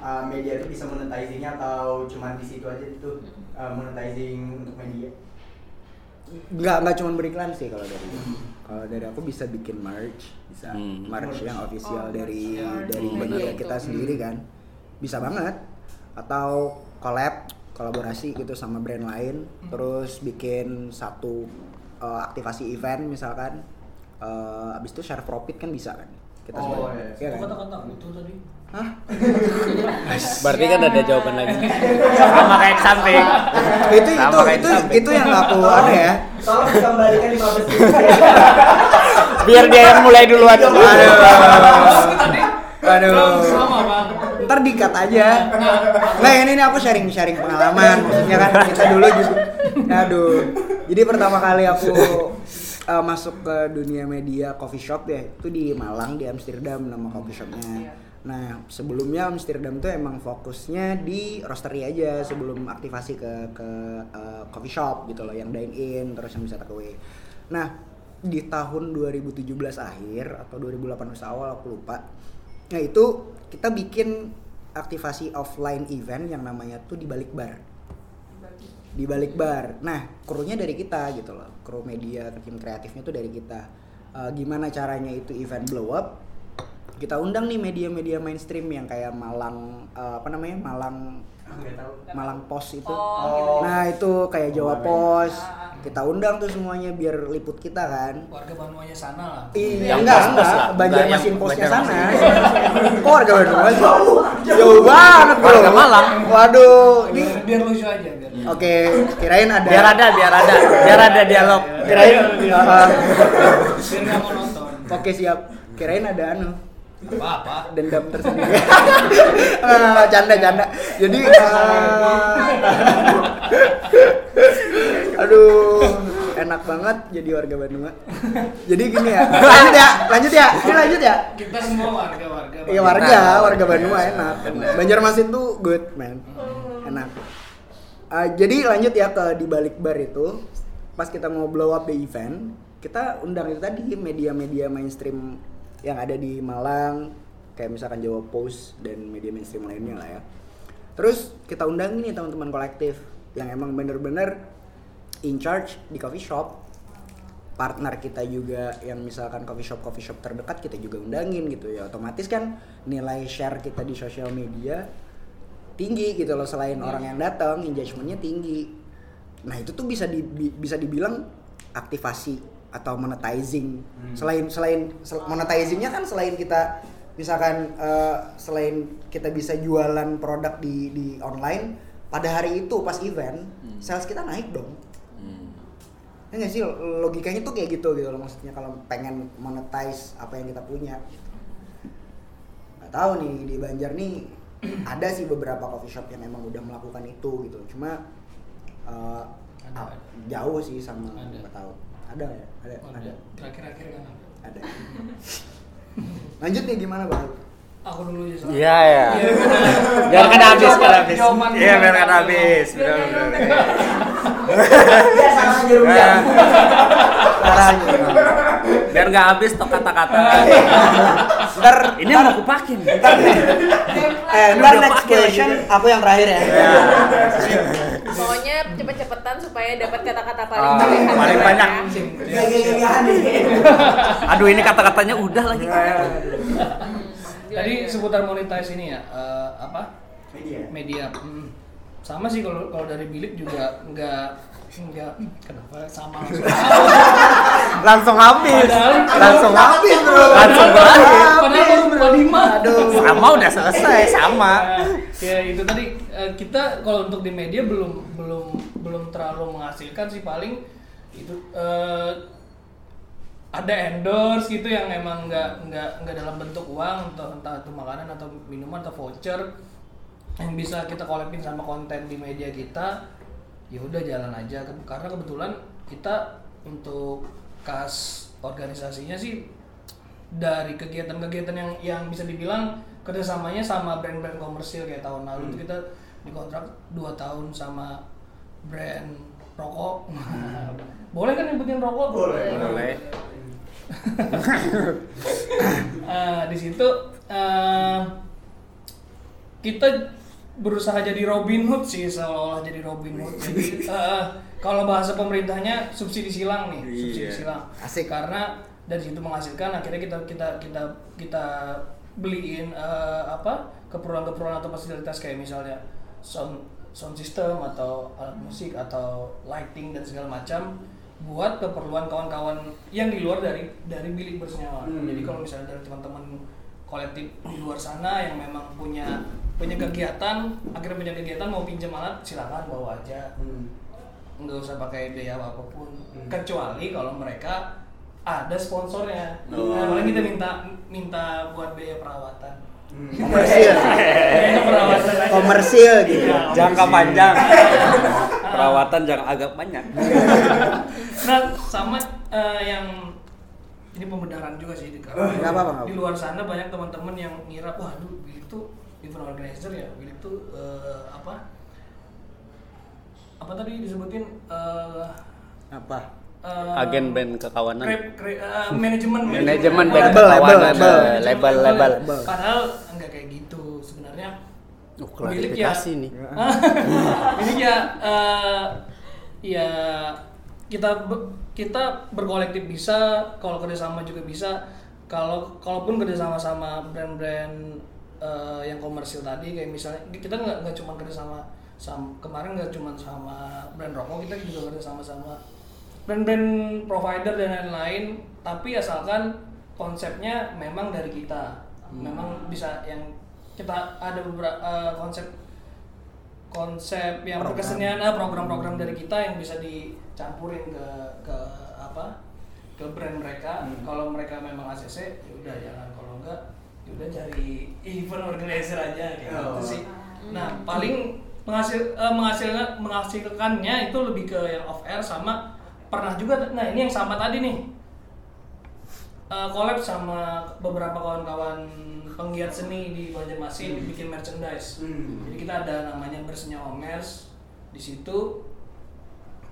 Speaker 1: uh, media itu bisa monetizingnya atau cuman di situ aja itu uh, monetizing untuk media?
Speaker 3: nggak nggak cuma beriklan sih kalau dari kalau dari aku bisa bikin merch bisa
Speaker 4: Hmm.
Speaker 3: merch yang official
Speaker 2: Oh,
Speaker 3: dari
Speaker 2: merch.
Speaker 3: dari
Speaker 4: Hmm,
Speaker 3: media
Speaker 2: bener.
Speaker 3: kita sendiri kan. Bisa banget. Atau collab kolaborasi gitu sama brand lain. Terus bikin satu uh, aktivasi event misalkan. Uh, abis itu share profit kan bisa kan kita
Speaker 1: Oh,
Speaker 3: semua
Speaker 1: iya.
Speaker 3: iya kan?
Speaker 5: Kata-kata itu tadi
Speaker 3: Hah?
Speaker 4: berarti kan ada jawaban lagi. Sama kayak samping.
Speaker 3: Itu itu itu itu yang aku ada ya.
Speaker 1: Tolong dikembalikan 15 detik.
Speaker 4: biar dia yang mulai duluan.
Speaker 3: Aduh. Aduh.
Speaker 5: Sama bang.
Speaker 3: Ntar dikat aja. Nah. Ini nih aku sharing sharing pengalaman maksudnya kan? Kita dulu juga aduh. Jadi pertama kali aku uh, masuk ke dunia media coffee shop ya itu di Malang di Amsterdam nama coffee shopnya nah sebelumnya Amsterdam tuh emang fokusnya di roastery aja sebelum aktivasi ke ke uh, coffee shop gitu loh yang dine in terus yang bisa take away nah di tahun 2017 akhir atau 2018 awal aku lupa Nah itu kita bikin aktivasi offline event yang namanya tuh di balik bar. Di balik bar. Nah krunya dari kita gitu loh. Kru media, tim kreatifnya tuh dari kita. Eh, gimana caranya itu event blow up? Kita undang nih media-media mainstream yang kayak Malang eh, apa namanya Malang
Speaker 1: tahu.
Speaker 3: Malang Pos itu.
Speaker 2: Oh,
Speaker 3: Nah itu kayak Jawa
Speaker 1: Oh,
Speaker 3: Pos.
Speaker 2: Ah, ah.
Speaker 3: Kita undang tuh semuanya biar liput kita kan.
Speaker 5: warga Banuanya sana lah
Speaker 3: Iya,
Speaker 4: Yang
Speaker 3: enggak, enggak. Banjarmasin posnya sana. Kok warga Bandung? Jauh, jauh banget bro.
Speaker 4: Warga Malang.
Speaker 3: Waduh, ini
Speaker 5: biar, lucu aja biar
Speaker 3: oke. Kirain ada.
Speaker 4: biar ada biar ada biar ada dialog
Speaker 3: Kirain. uh, oke siap. Kirain ada anu
Speaker 5: apa apa
Speaker 3: dendam *laughs* tersendiri. Ah, canda canda. Jadi. uh, aduh, enak banget jadi warga Bandung. Jadi gini ya. Lanjut ya, lanjut ya. Ini lanjut ya.
Speaker 5: kita semua warga warga
Speaker 3: Iya warga, warga Bandung enak. Banjarmasin tuh good man, enak. Ah, jadi lanjut ya ke di balik bar itu, pas kita mau blow up the event, kita undang itu tadi media-media mainstream yang ada di Malang, kayak misalkan Jawa Post dan media mainstream lainnya lah ya. Terus kita undang nih teman-teman kolektif yang emang bener-bener in charge di coffee shop. Partner kita juga yang misalkan coffee shop coffee shop terdekat kita juga undangin gitu ya. Otomatis kan nilai share kita di sosial media tinggi gitu loh selain orang yang datang engagementnya tinggi. Nah itu tuh bisa di, bi- bisa dibilang aktivasi atau monetizing
Speaker 1: Hmm.
Speaker 3: selain selain sel- monetizingnya kan selain kita misalkan eh, selain kita bisa jualan produk di di online pada hari itu pas event sales kita naik dong
Speaker 4: Hmm.
Speaker 3: ya nggak sih logikanya tuh kayak gitu gitu loh maksudnya kalau pengen monetize apa yang kita punya nggak tahu nih di Banjar nih *clears throat* ada sih beberapa coffee shop yang emang udah melakukan itu gitu cuma
Speaker 5: Ada, ada.
Speaker 3: jauh sih sama
Speaker 5: Ada.
Speaker 3: nggak tahu ada ya ada ada
Speaker 5: Terakhir-akhir kan ada.
Speaker 3: ada lanjut nih gimana bang
Speaker 5: Aku dulu aja soalnya.
Speaker 4: Iya ya.
Speaker 5: Iya,
Speaker 4: Biar kan habis kan habis. Iya biar kan habis. Benar benar.
Speaker 6: Ya
Speaker 4: Ya.
Speaker 3: caranya
Speaker 4: Biar nggak habis tok kata-kata.
Speaker 3: ntar
Speaker 4: Ini yang mau kupakin.
Speaker 3: ntar eh ntar next question aku yang terakhir ya
Speaker 2: Pokoknya cepet-cepetan supaya dapat kata-kata paling pilihan
Speaker 4: paling
Speaker 2: terbaik
Speaker 4: banyak.
Speaker 2: ya.
Speaker 4: Aduh ini kata-katanya udah lagi.
Speaker 5: Tadi seputar monetize ini ya, eh, apa?
Speaker 1: Media.
Speaker 5: Media. Hmm. Sama sih kalau kalau dari bilik juga nggak nggak kenapa sama langsung. *laughs*
Speaker 4: Langsung habis.
Speaker 5: Padahal-
Speaker 4: Langsung habis bro. Langsung berakhir.
Speaker 5: Padahal baru dua lima.
Speaker 4: Sama udah selesai sama.
Speaker 5: Ya itu tadi kita kalau untuk di media belum belum belum terlalu menghasilkan sih paling itu eh, ada endorse gitu yang emang nggak nggak nggak dalam bentuk uang entah entah itu makanan atau minuman atau voucher yang bisa kita kolektin sama konten di media kita ya udah jalan aja. Karena kebetulan kita untuk kas organisasinya sih dari kegiatan-kegiatan yang yang bisa dibilang kerjasamanya sama brand-brand komersil kayak tahun lalu itu kita dikontrak 2 tahun sama brand rokok *laughs* boleh kan nyebutin rokok
Speaker 1: Boleh,
Speaker 4: boleh. *laughs*
Speaker 5: Eh, di situ eh, kita berusaha jadi Robin Hood sih seolah-olah jadi Robin Hood jadi eh, kalau bahasa pemerintahnya subsidi silang nih subsidi
Speaker 4: Iya.
Speaker 5: silang
Speaker 3: Asik.
Speaker 5: karena dari situ menghasilkan akhirnya kita kita kita kita beliin eh, apa keperluan-keperluan atau fasilitas kayak misalnya sound sound system atau alat musik atau lighting dan segala macam buat keperluan kawan-kawan yang di luar dari dari bilik bersenyawa.
Speaker 1: Hmm.
Speaker 5: Jadi kalau misalnya dari teman-teman kolektif di luar sana yang memang punya punya kegiatan, akhirnya punya kegiatan mau pinjam alat silakan bawa aja
Speaker 1: Hmm.
Speaker 5: nggak usah pakai biaya apa pun
Speaker 1: Hmm.
Speaker 5: kecuali kalau mereka ada sponsornya
Speaker 4: Oh.
Speaker 5: nah, kita minta minta buat biaya perawatan
Speaker 1: Hmm.
Speaker 3: komersil komersil gitu.
Speaker 4: Jangka panjang. Perawatan jangan agak banyak.
Speaker 5: nah sama eh, yang ini pembenaran juga sih di,
Speaker 3: nggak
Speaker 5: di luar sana banyak teman-teman yang ngira wah Bilik tuh event organizer ya Bilik tuh eh, apa apa tadi disebutin eh,
Speaker 3: apa
Speaker 5: eh,
Speaker 4: Agen band kekawanan.
Speaker 5: kre- kre- eh, manajemen *laughs*
Speaker 4: Manajemen
Speaker 5: Oh,
Speaker 4: band
Speaker 3: Label,
Speaker 4: kekawanan.
Speaker 3: label,
Speaker 4: eh, Label label.
Speaker 3: label.
Speaker 5: Padahal enggak kayak gitu sebenarnya.
Speaker 4: Uh,
Speaker 5: Milik ya.
Speaker 4: klarifikasi nih. *laughs*
Speaker 5: Ini ya eh, ya kita kita berkolektif bisa, kalau kerjasama juga bisa. Kalau kalaupun kerjasama sama brand-brand eh, yang komersil tadi kayak misalnya kita nggak nggak cuma kerjasama sama kemarin nggak cuma sama brand rokok kita juga kerjasama sama brand-brand provider dan lain-lain tapi asalkan konsepnya memang dari kita memang bisa yang kita ada beberapa eh, konsep konsep yang
Speaker 3: Program.
Speaker 5: berkesenian ah, program-program dari kita yang bisa dicampurin ke ke apa ke brand mereka
Speaker 1: Hmm.
Speaker 5: kalau mereka memang ACC ya udah jangan kalau enggak ya udah cari event organizer aja kayak
Speaker 1: Oh.
Speaker 5: gitu sih nah paling menghasil eh, menghasilkan menghasilkannya itu lebih ke yang off air sama pernah juga nah ini yang sama tadi nih Eh, collab sama beberapa kawan-kawan penggiat seni di Banjarmasin bikin merchandise.
Speaker 1: Hmm.
Speaker 5: Jadi kita ada namanya bersenyawa merch. Di situ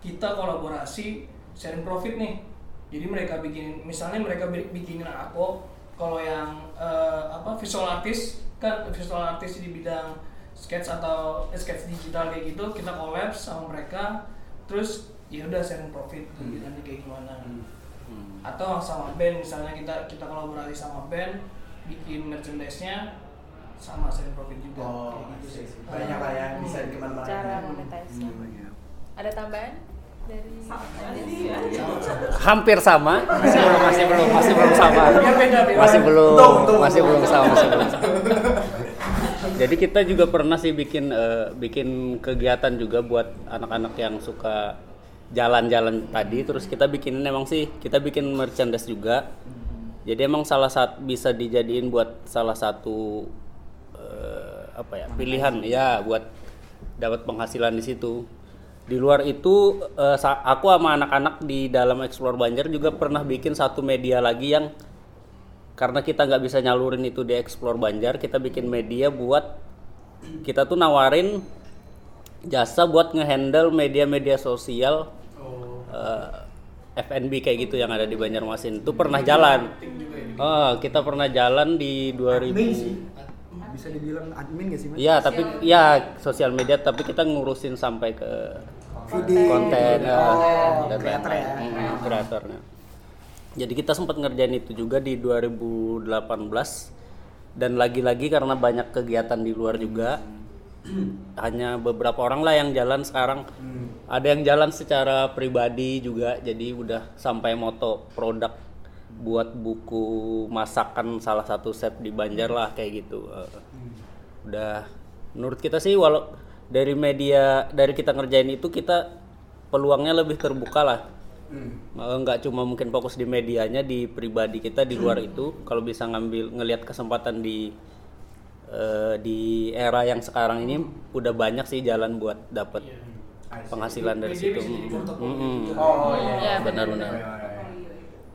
Speaker 5: kita kolaborasi sharing profit nih. Jadi mereka bikin misalnya mereka bi- bikinin aku kalau yang eh, apa visual artist kan visual artist di bidang sketch atau eh, sketch digital kayak gitu kita collab sama mereka terus ya udah sharing profit
Speaker 1: Hmm.
Speaker 5: nanti kayak gimana
Speaker 1: Hmm.
Speaker 5: atau sama band misalnya kita kita kolaborasi sama band bikin merchandise-nya sama sharing profit juga
Speaker 1: Oh,
Speaker 5: kayak gitu sih.
Speaker 1: banyak lah ya bisa
Speaker 5: Hmm.
Speaker 1: dikembangkan.
Speaker 2: Cara monetize.
Speaker 1: Hmm.
Speaker 2: Ada tambahan?
Speaker 4: hampir sama masih belum masih belum masih belum sama
Speaker 5: Ya, beda.
Speaker 4: masih belum masih belum sama masih belum sama jadi kita juga pernah sih bikin eh, bikin kegiatan juga buat anak-anak yang suka jalan-jalan tadi terus kita bikin emang sih kita bikin merchandise juga. Jadi emang salah satu bisa dijadiin buat salah satu eh, apa ya pilihan ya buat dapat penghasilan di situ. Di luar itu sa- aku sama anak-anak di dalam Explore Banjar juga pernah bikin satu media lagi yang karena kita nggak bisa nyalurin itu di Explore Banjar kita bikin media buat kita tuh nawarin jasa buat ngehandle media-media sosial Eh, FNB kayak gitu yang ada di Banjarmasin itu pernah jalan oh kita pernah jalan di 2000
Speaker 3: Admin sih. Bisa dibilang admin gak sih, Mas?
Speaker 4: Iya, tapi ya sosial media tapi kita ngurusin sampai ke konten ya,
Speaker 3: Oh,
Speaker 4: dan
Speaker 3: creator ya.
Speaker 4: Hmm, kreatornya. Jadi kita sempat ngerjain itu juga di 2018 dan lagi-lagi karena banyak kegiatan di luar juga hanya beberapa orang lah yang jalan sekarang. Ada yang jalan secara pribadi juga jadi udah sampai moto produk buat buku masakan salah satu set di Banjar lah kayak gitu. Eh, udah menurut kita sih walau dari media dari kita ngerjain itu kita peluangnya lebih terbuka lah.
Speaker 1: Hmm.
Speaker 4: Eh, nggak cuma mungkin fokus di medianya di pribadi kita di luar itu. Kalau bisa ngambil ngelihat kesempatan di eh, di era yang sekarang ini udah banyak sih jalan buat dapat penghasilan dari
Speaker 5: Media
Speaker 4: situ
Speaker 5: juga.
Speaker 1: Oh iya.
Speaker 2: Iya,
Speaker 4: benar-benar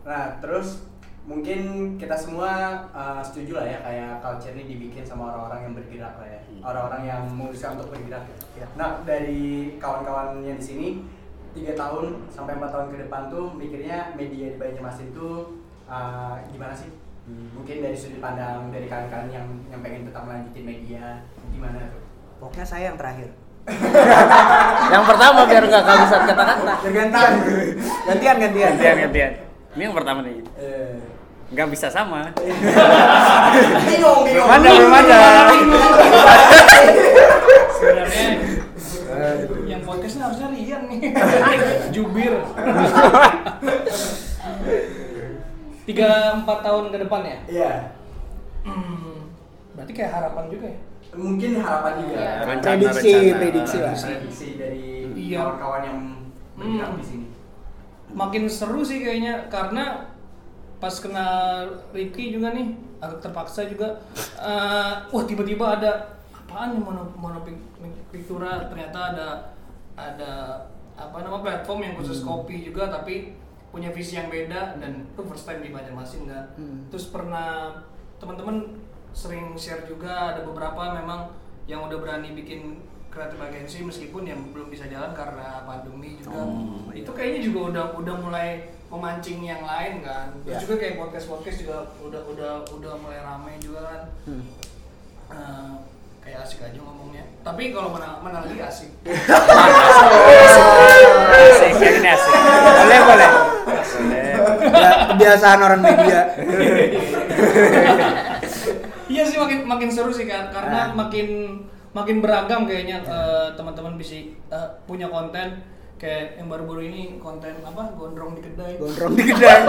Speaker 1: Nah, terus mungkin kita semua uh, setuju lah ya kayak culture ini dibikin sama orang-orang yang bergerak lah ya. Orang-orang yang memutuskan untuk bergerak.
Speaker 3: Ya.
Speaker 1: Nah, dari kawan-kawannya di sini tiga tahun sampai empat tahun ke depan tuh mikirnya media di Banjarmasin tuh uh, gimana sih? Mungkin dari sudut pandang dari kalian-kalian yang yang pengen tetap melanjutin media gimana tuh?
Speaker 3: Pokoknya saya yang terakhir. *laughs*
Speaker 4: yang pertama biar nggak kehabisan kata-kata
Speaker 3: Gantian. Gantian, gantian.
Speaker 4: gantian gantian ini yang pertama nih
Speaker 1: Eh,
Speaker 4: nggak bisa sama
Speaker 1: bingung, bingung.
Speaker 4: Belum ada, belum ada.
Speaker 5: Sebenarnya yang podcast ini harusnya Rian nih. Jubir. *laughs* Tiga empat tahun ke depan ya.
Speaker 1: Iya.
Speaker 5: Hmm, berarti kayak harapan juga ya.
Speaker 1: Mungkin harapan juga.
Speaker 2: Iya.
Speaker 4: Rencana,
Speaker 3: Prediksi,
Speaker 4: rencana.
Speaker 3: prediksi lah.
Speaker 1: prediksi dari
Speaker 5: Iya.
Speaker 1: kawan-kawan yang bergerak
Speaker 5: Hmm.
Speaker 1: di sini.
Speaker 5: Makin seru sih kayaknya karena pas kenal Ricky juga nih agak terpaksa juga. eh, wah tiba-tiba ada apaan nih mono mono Pictura ternyata ada ada apa nama platform yang khusus kopi juga tapi punya visi yang beda dan itu first time di Banjarmasin kan.
Speaker 3: Hmm.
Speaker 5: Terus pernah teman-teman sering share juga ada beberapa memang yang udah berani bikin kreatif agency meskipun yang belum bisa jalan karena pandemi juga.
Speaker 4: Oh,
Speaker 5: itu kayaknya juga udah udah mulai memancing yang lain kan. Terus
Speaker 3: Ya.
Speaker 5: juga kayak podcast podcast juga udah udah udah mulai ramai juga kan.
Speaker 3: Hmm.
Speaker 5: Eh, kayak asik aja ngomongnya. Tapi kalau mana mana lagi asik. *laughs* *laughs*
Speaker 4: asik ini asik boleh boleh
Speaker 3: kebiasaan orang media.
Speaker 5: Iya sih makin makin seru sih kan karena
Speaker 3: Ah.
Speaker 5: makin makin beragam kayaknya eh, teman-teman bisa eh, punya konten kayak yang baru-baru ini konten apa gondrong di kedai.
Speaker 3: Gondrong di kedai.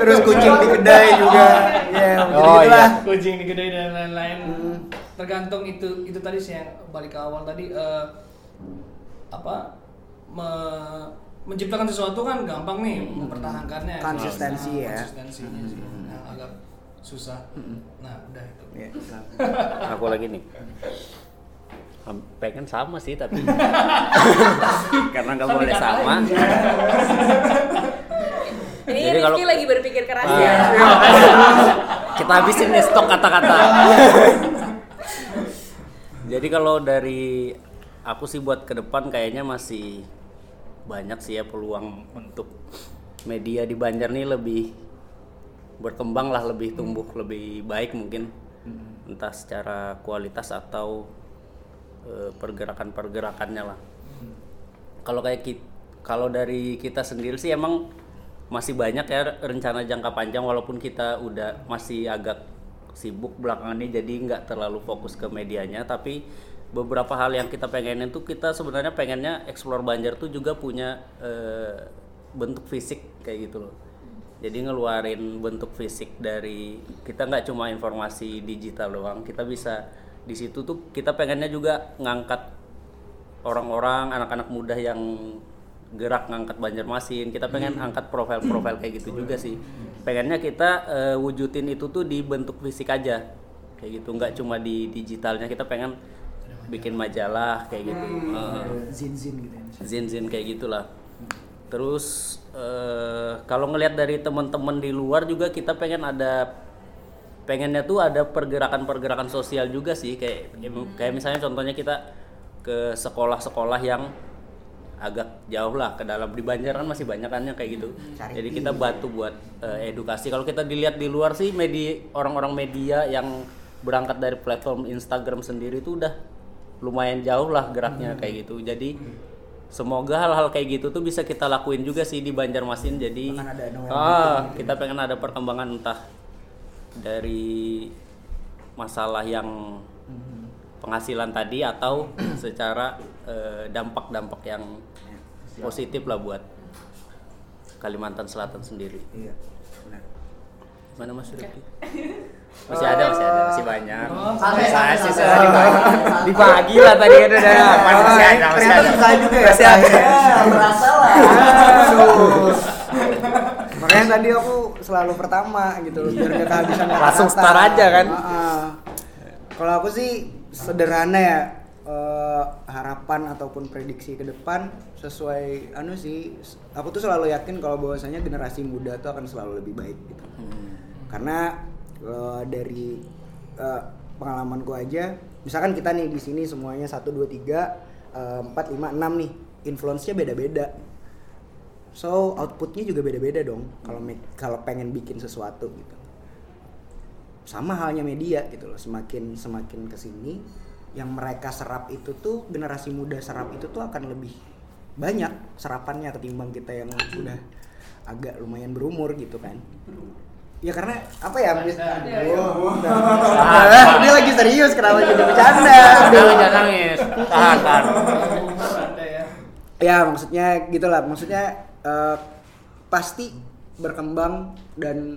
Speaker 3: Terus kucing di kedai juga. Ya,
Speaker 4: Oh,
Speaker 3: gitu lah.
Speaker 5: Kucing di kedai dan lain-lain.
Speaker 3: Hmm.
Speaker 5: Tergantung itu itu tadi sih yang balik ke awal tadi eh, apa me- menciptakan sesuatu kan gampang nih mempertahankannya.
Speaker 3: Konsistensi
Speaker 5: Nah,
Speaker 3: ya.
Speaker 5: Konsistensinya sih yang agak susah. Nah, udah itu.
Speaker 3: Ya. *laughs*
Speaker 4: aku lagi nih pengen sama sih tapi *laughs* karena nggak boleh sama *laughs*
Speaker 2: Ini
Speaker 4: Jadi kalau-
Speaker 2: lagi berpikir keras
Speaker 4: Ah.
Speaker 2: ya.
Speaker 4: kita habisin nih stok kata-kata jadi kalau dari aku sih buat ke depan kayaknya masih banyak sih ya peluang untuk media di Banjar nih lebih berkembang lah lebih tumbuh lebih baik mungkin. Entah secara kualitas atau eh, pergerakan-pergerakannya lah. Kalau kayak kita kalau dari kita sendiri sih emang masih banyak ya rencana jangka panjang walaupun kita udah masih agak sibuk belakangan ini jadi nggak terlalu fokus ke medianya tapi beberapa hal yang kita pengenin tuh kita sebenarnya pengennya explore Banjar tuh juga punya eh, bentuk fisik kayak gitu loh. Jadi ngeluarin bentuk fisik dari kita nggak cuma informasi digital doang, kita bisa di situ tuh kita pengennya juga ngangkat orang-orang anak-anak muda yang gerak ngangkat Banjarmasin. Kita pengen angkat profil-profil kayak gitu juga sih. Pengennya kita eh, wujudin itu tuh di bentuk fisik aja. Kayak gitu, nggak cuma di digitalnya. Kita pengen bikin majalah kayak gitu. Eh,
Speaker 3: Zin-zin gitu ya.
Speaker 4: zin-zin kayak gitulah. Terus eh, kalau ngelihat dari teman-teman di luar juga kita pengen ada pengennya tuh ada pergerakan-pergerakan sosial juga sih kayak kayak misalnya contohnya kita ke sekolah-sekolah yang agak jauh lah ke dalam di Banjar kan masih banyak kan yang kayak gitu.
Speaker 3: Cari
Speaker 4: Jadi kita bantu buat eh, edukasi. Kalau kita dilihat di luar sih media orang-orang media yang berangkat dari platform Instagram sendiri itu udah lumayan jauh lah geraknya kayak gitu. Jadi semoga hal-hal kayak gitu tuh bisa kita lakuin juga sih di Banjarmasin. Jadi
Speaker 3: Bahkan ada Noel
Speaker 4: ah, kita pengen ada perkembangan entah dari masalah yang penghasilan tadi atau *clears throat* secara eh, dampak-dampak yang positif lah buat Kalimantan Selatan sendiri.
Speaker 3: Iya. Benar.
Speaker 4: Mana Mas Rifki? *laughs* Masih ada, masih ada, masih banyak. Masih
Speaker 6: santai.
Speaker 4: saya dibagi, dibagi lah tadi kan udah. Masih ada, masih
Speaker 3: Ternyata
Speaker 4: ada.
Speaker 3: susah juga ya.
Speaker 4: Masih ada.
Speaker 6: Merasa lah.
Speaker 3: Makanya tadi aku selalu pertama gitu loh biar gak kehabisan.
Speaker 4: Langsung start aja kan?
Speaker 3: Heeh. Kalau aku sih sederhana ya eh, harapan ataupun prediksi ke depan sesuai anu sih aku tuh selalu yakin kalau bahwasanya generasi muda tuh akan selalu lebih baik gitu. Karena eh, dari eh, pengalamanku aja misalkan kita nih di sini semuanya 1 2 3 4 5 6 nih influence-nya beda-beda. So outputnya juga beda-beda dong kalau kalau pengen bikin sesuatu gitu. Sama halnya media gitu loh. Semakin semakin ke sini yang mereka serap itu tuh generasi muda serap itu tuh akan lebih banyak serapannya ketimbang kita yang udah agak lumayan berumur gitu kan. Ya karena apa ya? Mis- Aduh. Dia lagi serius kenapa jadi bercanda?
Speaker 4: Jangan jangan nangis. Tahan, tahan.
Speaker 5: Ya.
Speaker 3: ya maksudnya gitulah maksudnya eh, pasti berkembang dan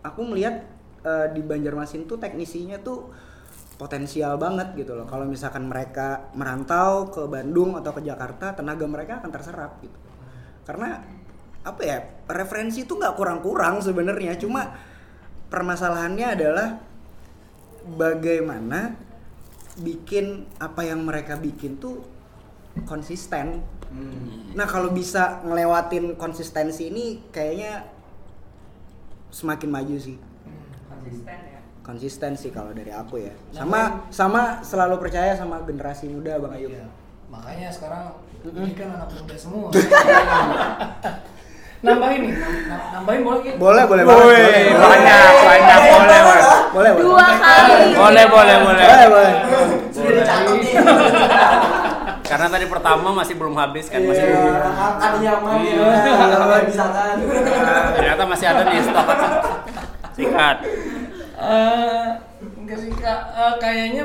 Speaker 3: aku melihat eh, di Banjarmasin tuh teknisinya tuh potensial banget gitu loh kalau misalkan mereka merantau ke Bandung atau ke Jakarta tenaga mereka akan terserap gitu karena apa ya referensi itu nggak kurang-kurang sebenarnya cuma permasalahannya adalah bagaimana bikin apa yang mereka bikin tuh konsisten. Nah kalau bisa ngelewatin konsistensi ini kayaknya semakin maju sih.
Speaker 2: konsisten ya
Speaker 3: Konsisten sih kalau dari aku ya. Sama sama selalu percaya sama generasi muda Bang Ayub.
Speaker 5: Iya. Makanya sekarang ini kan anak muda semua. *laughs* nambahin nih, nam- nam- nambahin boleh Ki?
Speaker 3: Boleh, boleh
Speaker 4: Woi,
Speaker 3: banget.
Speaker 4: banyak, banyak, boleh, boleh.
Speaker 3: Boleh, boleh.
Speaker 2: dua kali
Speaker 4: Boleh, boleh, boleh.
Speaker 3: Boleh, boleh.
Speaker 6: Sudah dicatat nih.
Speaker 4: Karena tadi pertama masih belum habis kan, masih
Speaker 6: Iya, ada nyaman ya.
Speaker 3: Iya.
Speaker 6: Bisa kan.
Speaker 4: ternyata masih ada nih stok. Sikat.
Speaker 5: Eh, enggak sih Kak. Eh, kayaknya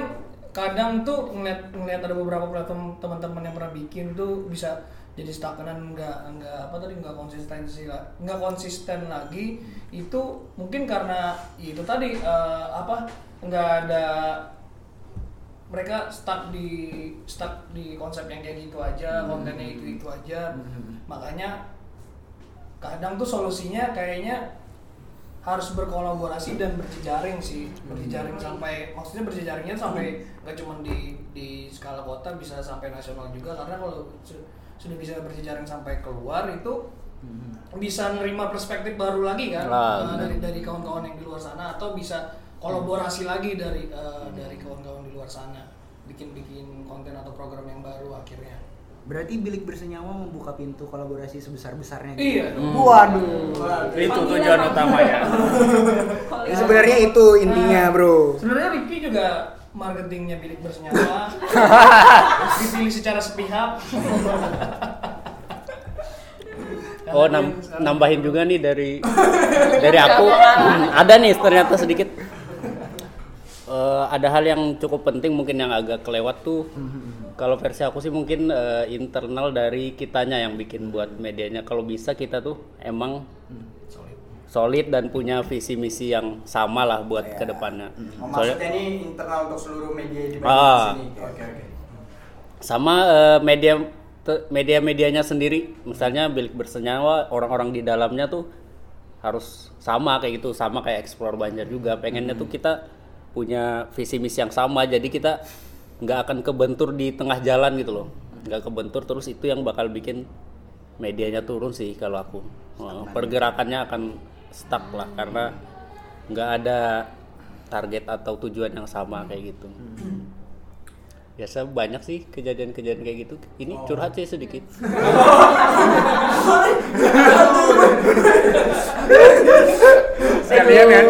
Speaker 5: kadang tuh ngeliat ngeliat ada beberapa platform teman-teman yang pernah bikin tuh bisa jadi stagnan nggak nggak apa tadi nggak konsistensi lah nggak konsisten lagi itu mungkin karena itu tadi eh, apa nggak ada mereka stuck di stuck di konsep yang kayak gitu aja kontennya itu itu aja. Makanya kadang tuh solusinya kayaknya harus berkolaborasi dan berjejaring sih. Berjejaring sampai maksudnya berjejaringnya sampai nggak cuma di di skala kota bisa sampai nasional juga. Karena kalau sudah bisa berjejaring sampai keluar itu bisa nerima perspektif baru lagi kan
Speaker 4: Ah,
Speaker 5: eh,
Speaker 4: benar.
Speaker 5: dari dari kawan-kawan yang di luar sana atau bisa kolaborasi lagi dari eh, dari kawan-kawan di luar sana bikin bikin konten atau program yang baru akhirnya
Speaker 3: Berarti bilik bersenyawa membuka pintu kolaborasi sebesar-besarnya.
Speaker 5: iya dong.
Speaker 3: Waduh.
Speaker 4: Itu tujuan utamanya. *laughs*
Speaker 3: Ya, sebenarnya itu intinya, Bro.
Speaker 5: Sebenarnya Ricky juga marketingnya bilik bersenyawa *laughs* dipilih secara sepihak.
Speaker 4: Oh, nam- nambahin juga nih dari *laughs* dari aku. Hmm, *laughs* ada nih ternyata sedikit. eh, ada hal yang cukup penting mungkin yang agak kelewat tuh kalau versi aku sih mungkin eh, internal dari kitanya yang bikin buat medianya kalau bisa kita tuh emang solid dan punya visi misi yang sama lah buat
Speaker 1: Iya.
Speaker 4: ke depannya.
Speaker 1: Oh,
Speaker 4: Soalnya-
Speaker 1: maksudnya ini internal untuk seluruh media di
Speaker 4: Ah.
Speaker 1: Banyumas ini. Oke oke.
Speaker 4: sama eh, media media-medianya sendiri. Misalnya bilik bersenyawa orang-orang di dalamnya tuh harus sama kayak gitu sama kayak explore Banjar juga. Pengennya tuh kita punya visi misi yang sama. Jadi kita nggak akan kebentur di tengah jalan gitu loh. Nggak kebentur terus itu yang bakal bikin medianya turun sih kalau aku. Oh, pergerakannya akan stuck lah karena nggak ada target atau tujuan yang sama kayak gitu. Biasa banyak sih kejadian-kejadian kayak gitu. Ini curhat sih sedikit. *laughs*
Speaker 7: Sekalian ya.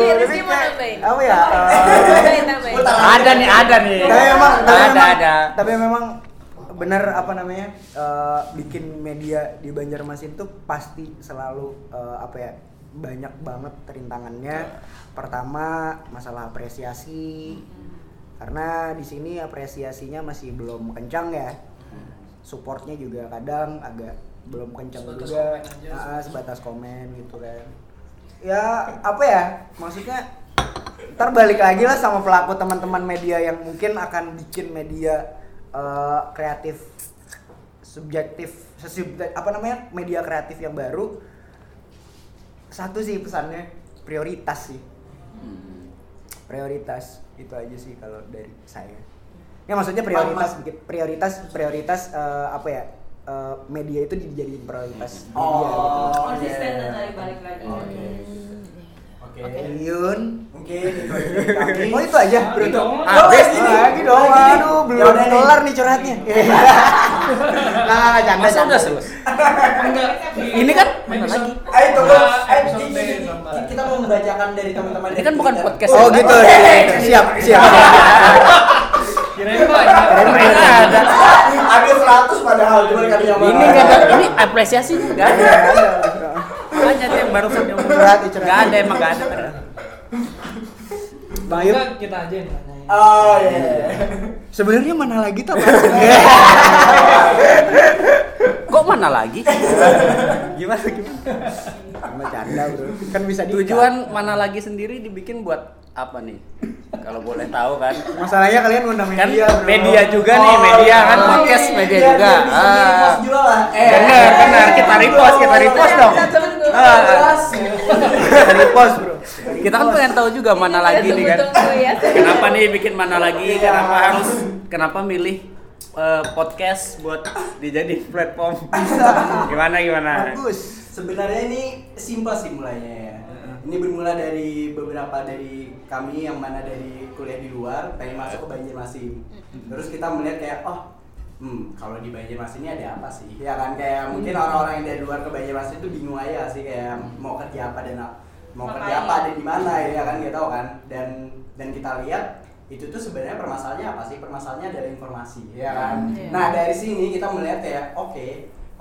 Speaker 3: Apa.
Speaker 7: Ada nih, ada nih.
Speaker 3: tapi memang tapi
Speaker 7: ada,
Speaker 3: memang,
Speaker 7: ada.
Speaker 3: tapi memang benar apa namanya eh, bikin media di Banjarmasin tuh pasti selalu eh, apa ya banyak banget rintangannya. Pertama masalah apresiasi. Karena di sini apresiasinya masih belum kencang ya. Supportnya juga kadang agak belum kencang
Speaker 5: Sebatas
Speaker 3: juga.
Speaker 5: komen aja.
Speaker 3: Ah, sebatas komen gitu kan. Ya apa ya? Maksudnya ntar balik lagi lah sama pelaku teman-teman media yang mungkin akan bikin media eh, kreatif subjektif apa namanya? Media kreatif yang baru satu sih pesannya prioritas sih prioritas itu aja sih kalau dari saya ya maksudnya prioritas bikin prioritas prioritas eh, apa ya eh, media itu dijadiin prioritas media gitu.
Speaker 1: Oh,
Speaker 2: Konsisten
Speaker 1: iya.
Speaker 2: dan balik lagi.
Speaker 1: Oke. Oke.
Speaker 3: Yun
Speaker 1: Mungkin itu aja dari. *laughs*
Speaker 3: Oh itu aja. Habis
Speaker 1: ini.
Speaker 3: lagi dong. Aduh belum
Speaker 1: Ya udah nih.
Speaker 3: kelar nih curhatnya. *laughs* Nah, nah, canda
Speaker 7: Masa udah selesai?
Speaker 5: Enggak.
Speaker 7: Ini kan lagi?
Speaker 1: Ayo tunggu. Kita mau membacakan dari teman-teman.
Speaker 7: Ini kan bukan podcast.
Speaker 3: Oh gitu. ya, ya, ya. Siap, siap.
Speaker 5: Kirain.
Speaker 7: Kirain ada.
Speaker 1: Ada 100 padahal cuma kami yang
Speaker 7: Ini
Speaker 1: marah.
Speaker 7: nggak ada, ini apresiasi nggak ada. Banyak yang barusan ngomong.
Speaker 3: Curhat, curhat.
Speaker 7: Nggak ada emang nggak ada.
Speaker 3: Bang
Speaker 5: Enggak, kita aja yang.
Speaker 1: Oh iya. Iya.
Speaker 3: sebenarnya mana lagi tuh?
Speaker 7: Kok mana lagi? Gimana gimana?
Speaker 3: Sama canda bro. Kan bisa di
Speaker 7: Tujuan mana lagi sendiri dibikin buat apa nih? Kalau boleh tahu kan?
Speaker 3: Masalahnya kalian ngundang
Speaker 7: Kan
Speaker 3: media bro.
Speaker 7: media juga nih,
Speaker 1: Oh,
Speaker 7: media kan
Speaker 1: iya.
Speaker 7: podcast media
Speaker 1: Biar-
Speaker 7: juga.
Speaker 1: bisa
Speaker 7: Ah.
Speaker 1: Eh,
Speaker 7: Bener, bener. Kita repost, kita repost dong. Ah,
Speaker 1: Jelas.
Speaker 3: Dari pos bro.
Speaker 7: Kita kan pengen tahu juga mana
Speaker 2: Ini
Speaker 7: lagi nih kan.
Speaker 2: ya.
Speaker 4: kenapa nih bikin mana lagi
Speaker 1: Iya.
Speaker 4: kenapa harus kenapa milih eh, podcast buat dijadiin platform *laughs* gimana gimana
Speaker 3: Bagus.
Speaker 1: Sebenarnya ini simpel sih mulainya ya. Ini bermula dari beberapa dari kami yang mana dari kuliah di luar pengen masuk ke Banjarmasin. Terus kita melihat kayak oh hmm kalau di Banjarmasin ini ada apa sih? Ya kan kayak mungkin orang-orang yang dari luar ke Banjarmasin itu bingung aja sih kayak mau kerja apa dan mau kerja apa ada di mana ya kan kita tahu kan dan dan kita lihat itu tuh sebenarnya permasalahannya apa sih? Permasalahannya adalah informasi, ya kan?
Speaker 2: Iya.
Speaker 1: Nah dari sini kita melihat kayak oke,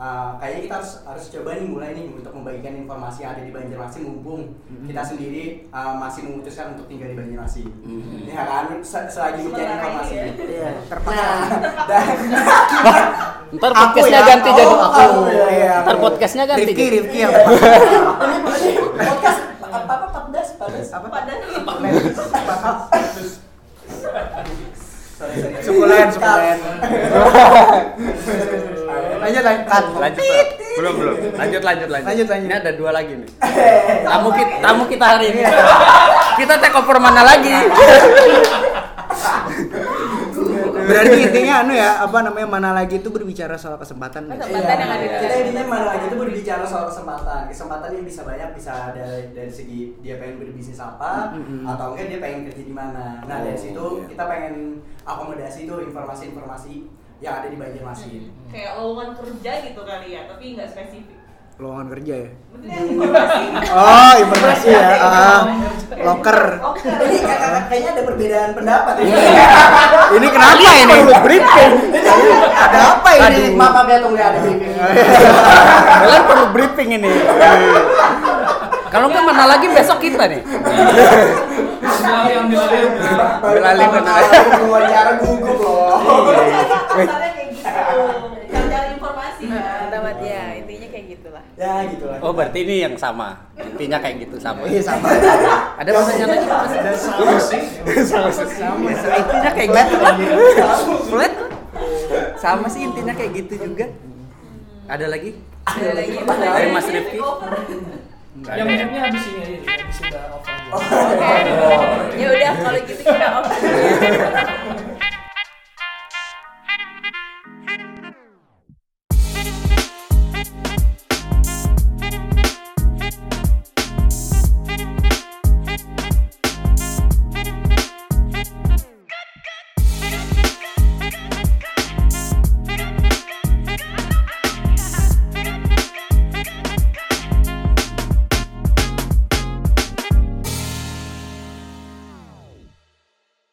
Speaker 1: uh, kayaknya kita harus harus coba nih mulai nih untuk membagikan informasi yang ada di Banjarmasin mumpung kita sendiri uh, masih memutuskan untuk tinggal di Banjarmasin, ya kan? Se- selagi mencari
Speaker 2: Sementara
Speaker 1: informasi.
Speaker 3: Iya, terpaksa.
Speaker 1: Nah, *laughs* dan
Speaker 4: ntar podcastnya
Speaker 3: ya,
Speaker 4: ganti
Speaker 3: oh,
Speaker 4: jadi
Speaker 3: aku.
Speaker 1: aku.
Speaker 3: Iya,
Speaker 4: ntar
Speaker 3: aku.
Speaker 4: podcastnya ganti
Speaker 3: Rifki. Rifki *laughs* yang terpaksa.
Speaker 1: podcast apa apa 14 14
Speaker 3: Apa?
Speaker 1: Sorry.
Speaker 3: Sukulen, sukulen. *laughs* Lanjut, lanjut.
Speaker 7: Lanjut belum belum. Lanjut lanjut lanjut.
Speaker 3: Lanjut, lanjut.
Speaker 7: Ini ada dua lagi nih. *laughs* Tamu kita tamu kita hari ini. kita take over mana lagi? *laughs*
Speaker 3: Berarti intinya anu ya, apa namanya mana lagi itu berbicara soal kesempatan.
Speaker 2: Kesempatan yang ada di
Speaker 1: kita intinya mana lagi itu berbicara soal kesempatan kesempatan ini bisa banyak bisa dari dari segi dia pengen berbisnis apa atau enggak dia pengen kerja di mana nah dari
Speaker 3: Oh,
Speaker 1: situ
Speaker 3: iya.
Speaker 1: kita pengen akomodasi itu informasi-informasi yang ada di Banjarmasin
Speaker 2: kayak lowongan kerja gitu kali ya, tapi nggak spesifik.
Speaker 3: Lowongan kerja ya. Oh, informasi ya. Ah, loker.
Speaker 2: Oke.
Speaker 1: ini kayak- kayaknya ada perbedaan pendapat ini
Speaker 3: Ini kenapa ini? Briefing. Ada apa ini?
Speaker 1: Ya tunggu ya ada briefing
Speaker 7: Kalian perlu briefing ini. *laughs* Kalau nggak mana lagi besok kita nih. *laughs*
Speaker 5: ambil alih ambil alih
Speaker 3: Ambil alih,
Speaker 1: kali wawancara gugup loh.
Speaker 6: Kayak gitu. Cari-cari informasi
Speaker 2: Nah, tamat ya intinya kayak gitulah
Speaker 1: Ya gitu lah.
Speaker 4: Oh berarti ini yang sama. Intinya kayak gitu sama.
Speaker 1: Iya sama.
Speaker 4: Ada pertanyaan lagi?
Speaker 5: sama sih
Speaker 3: sama sama intinya kayak gitu lah flat sama sih intinya kayak gitu juga ada lagi
Speaker 2: ada lagi
Speaker 4: Dari Mas Rifki.
Speaker 5: Yang minumnya habis ini aja habis udah off aja
Speaker 2: Oke. Ya udah kalau gitu kita off. *laughs*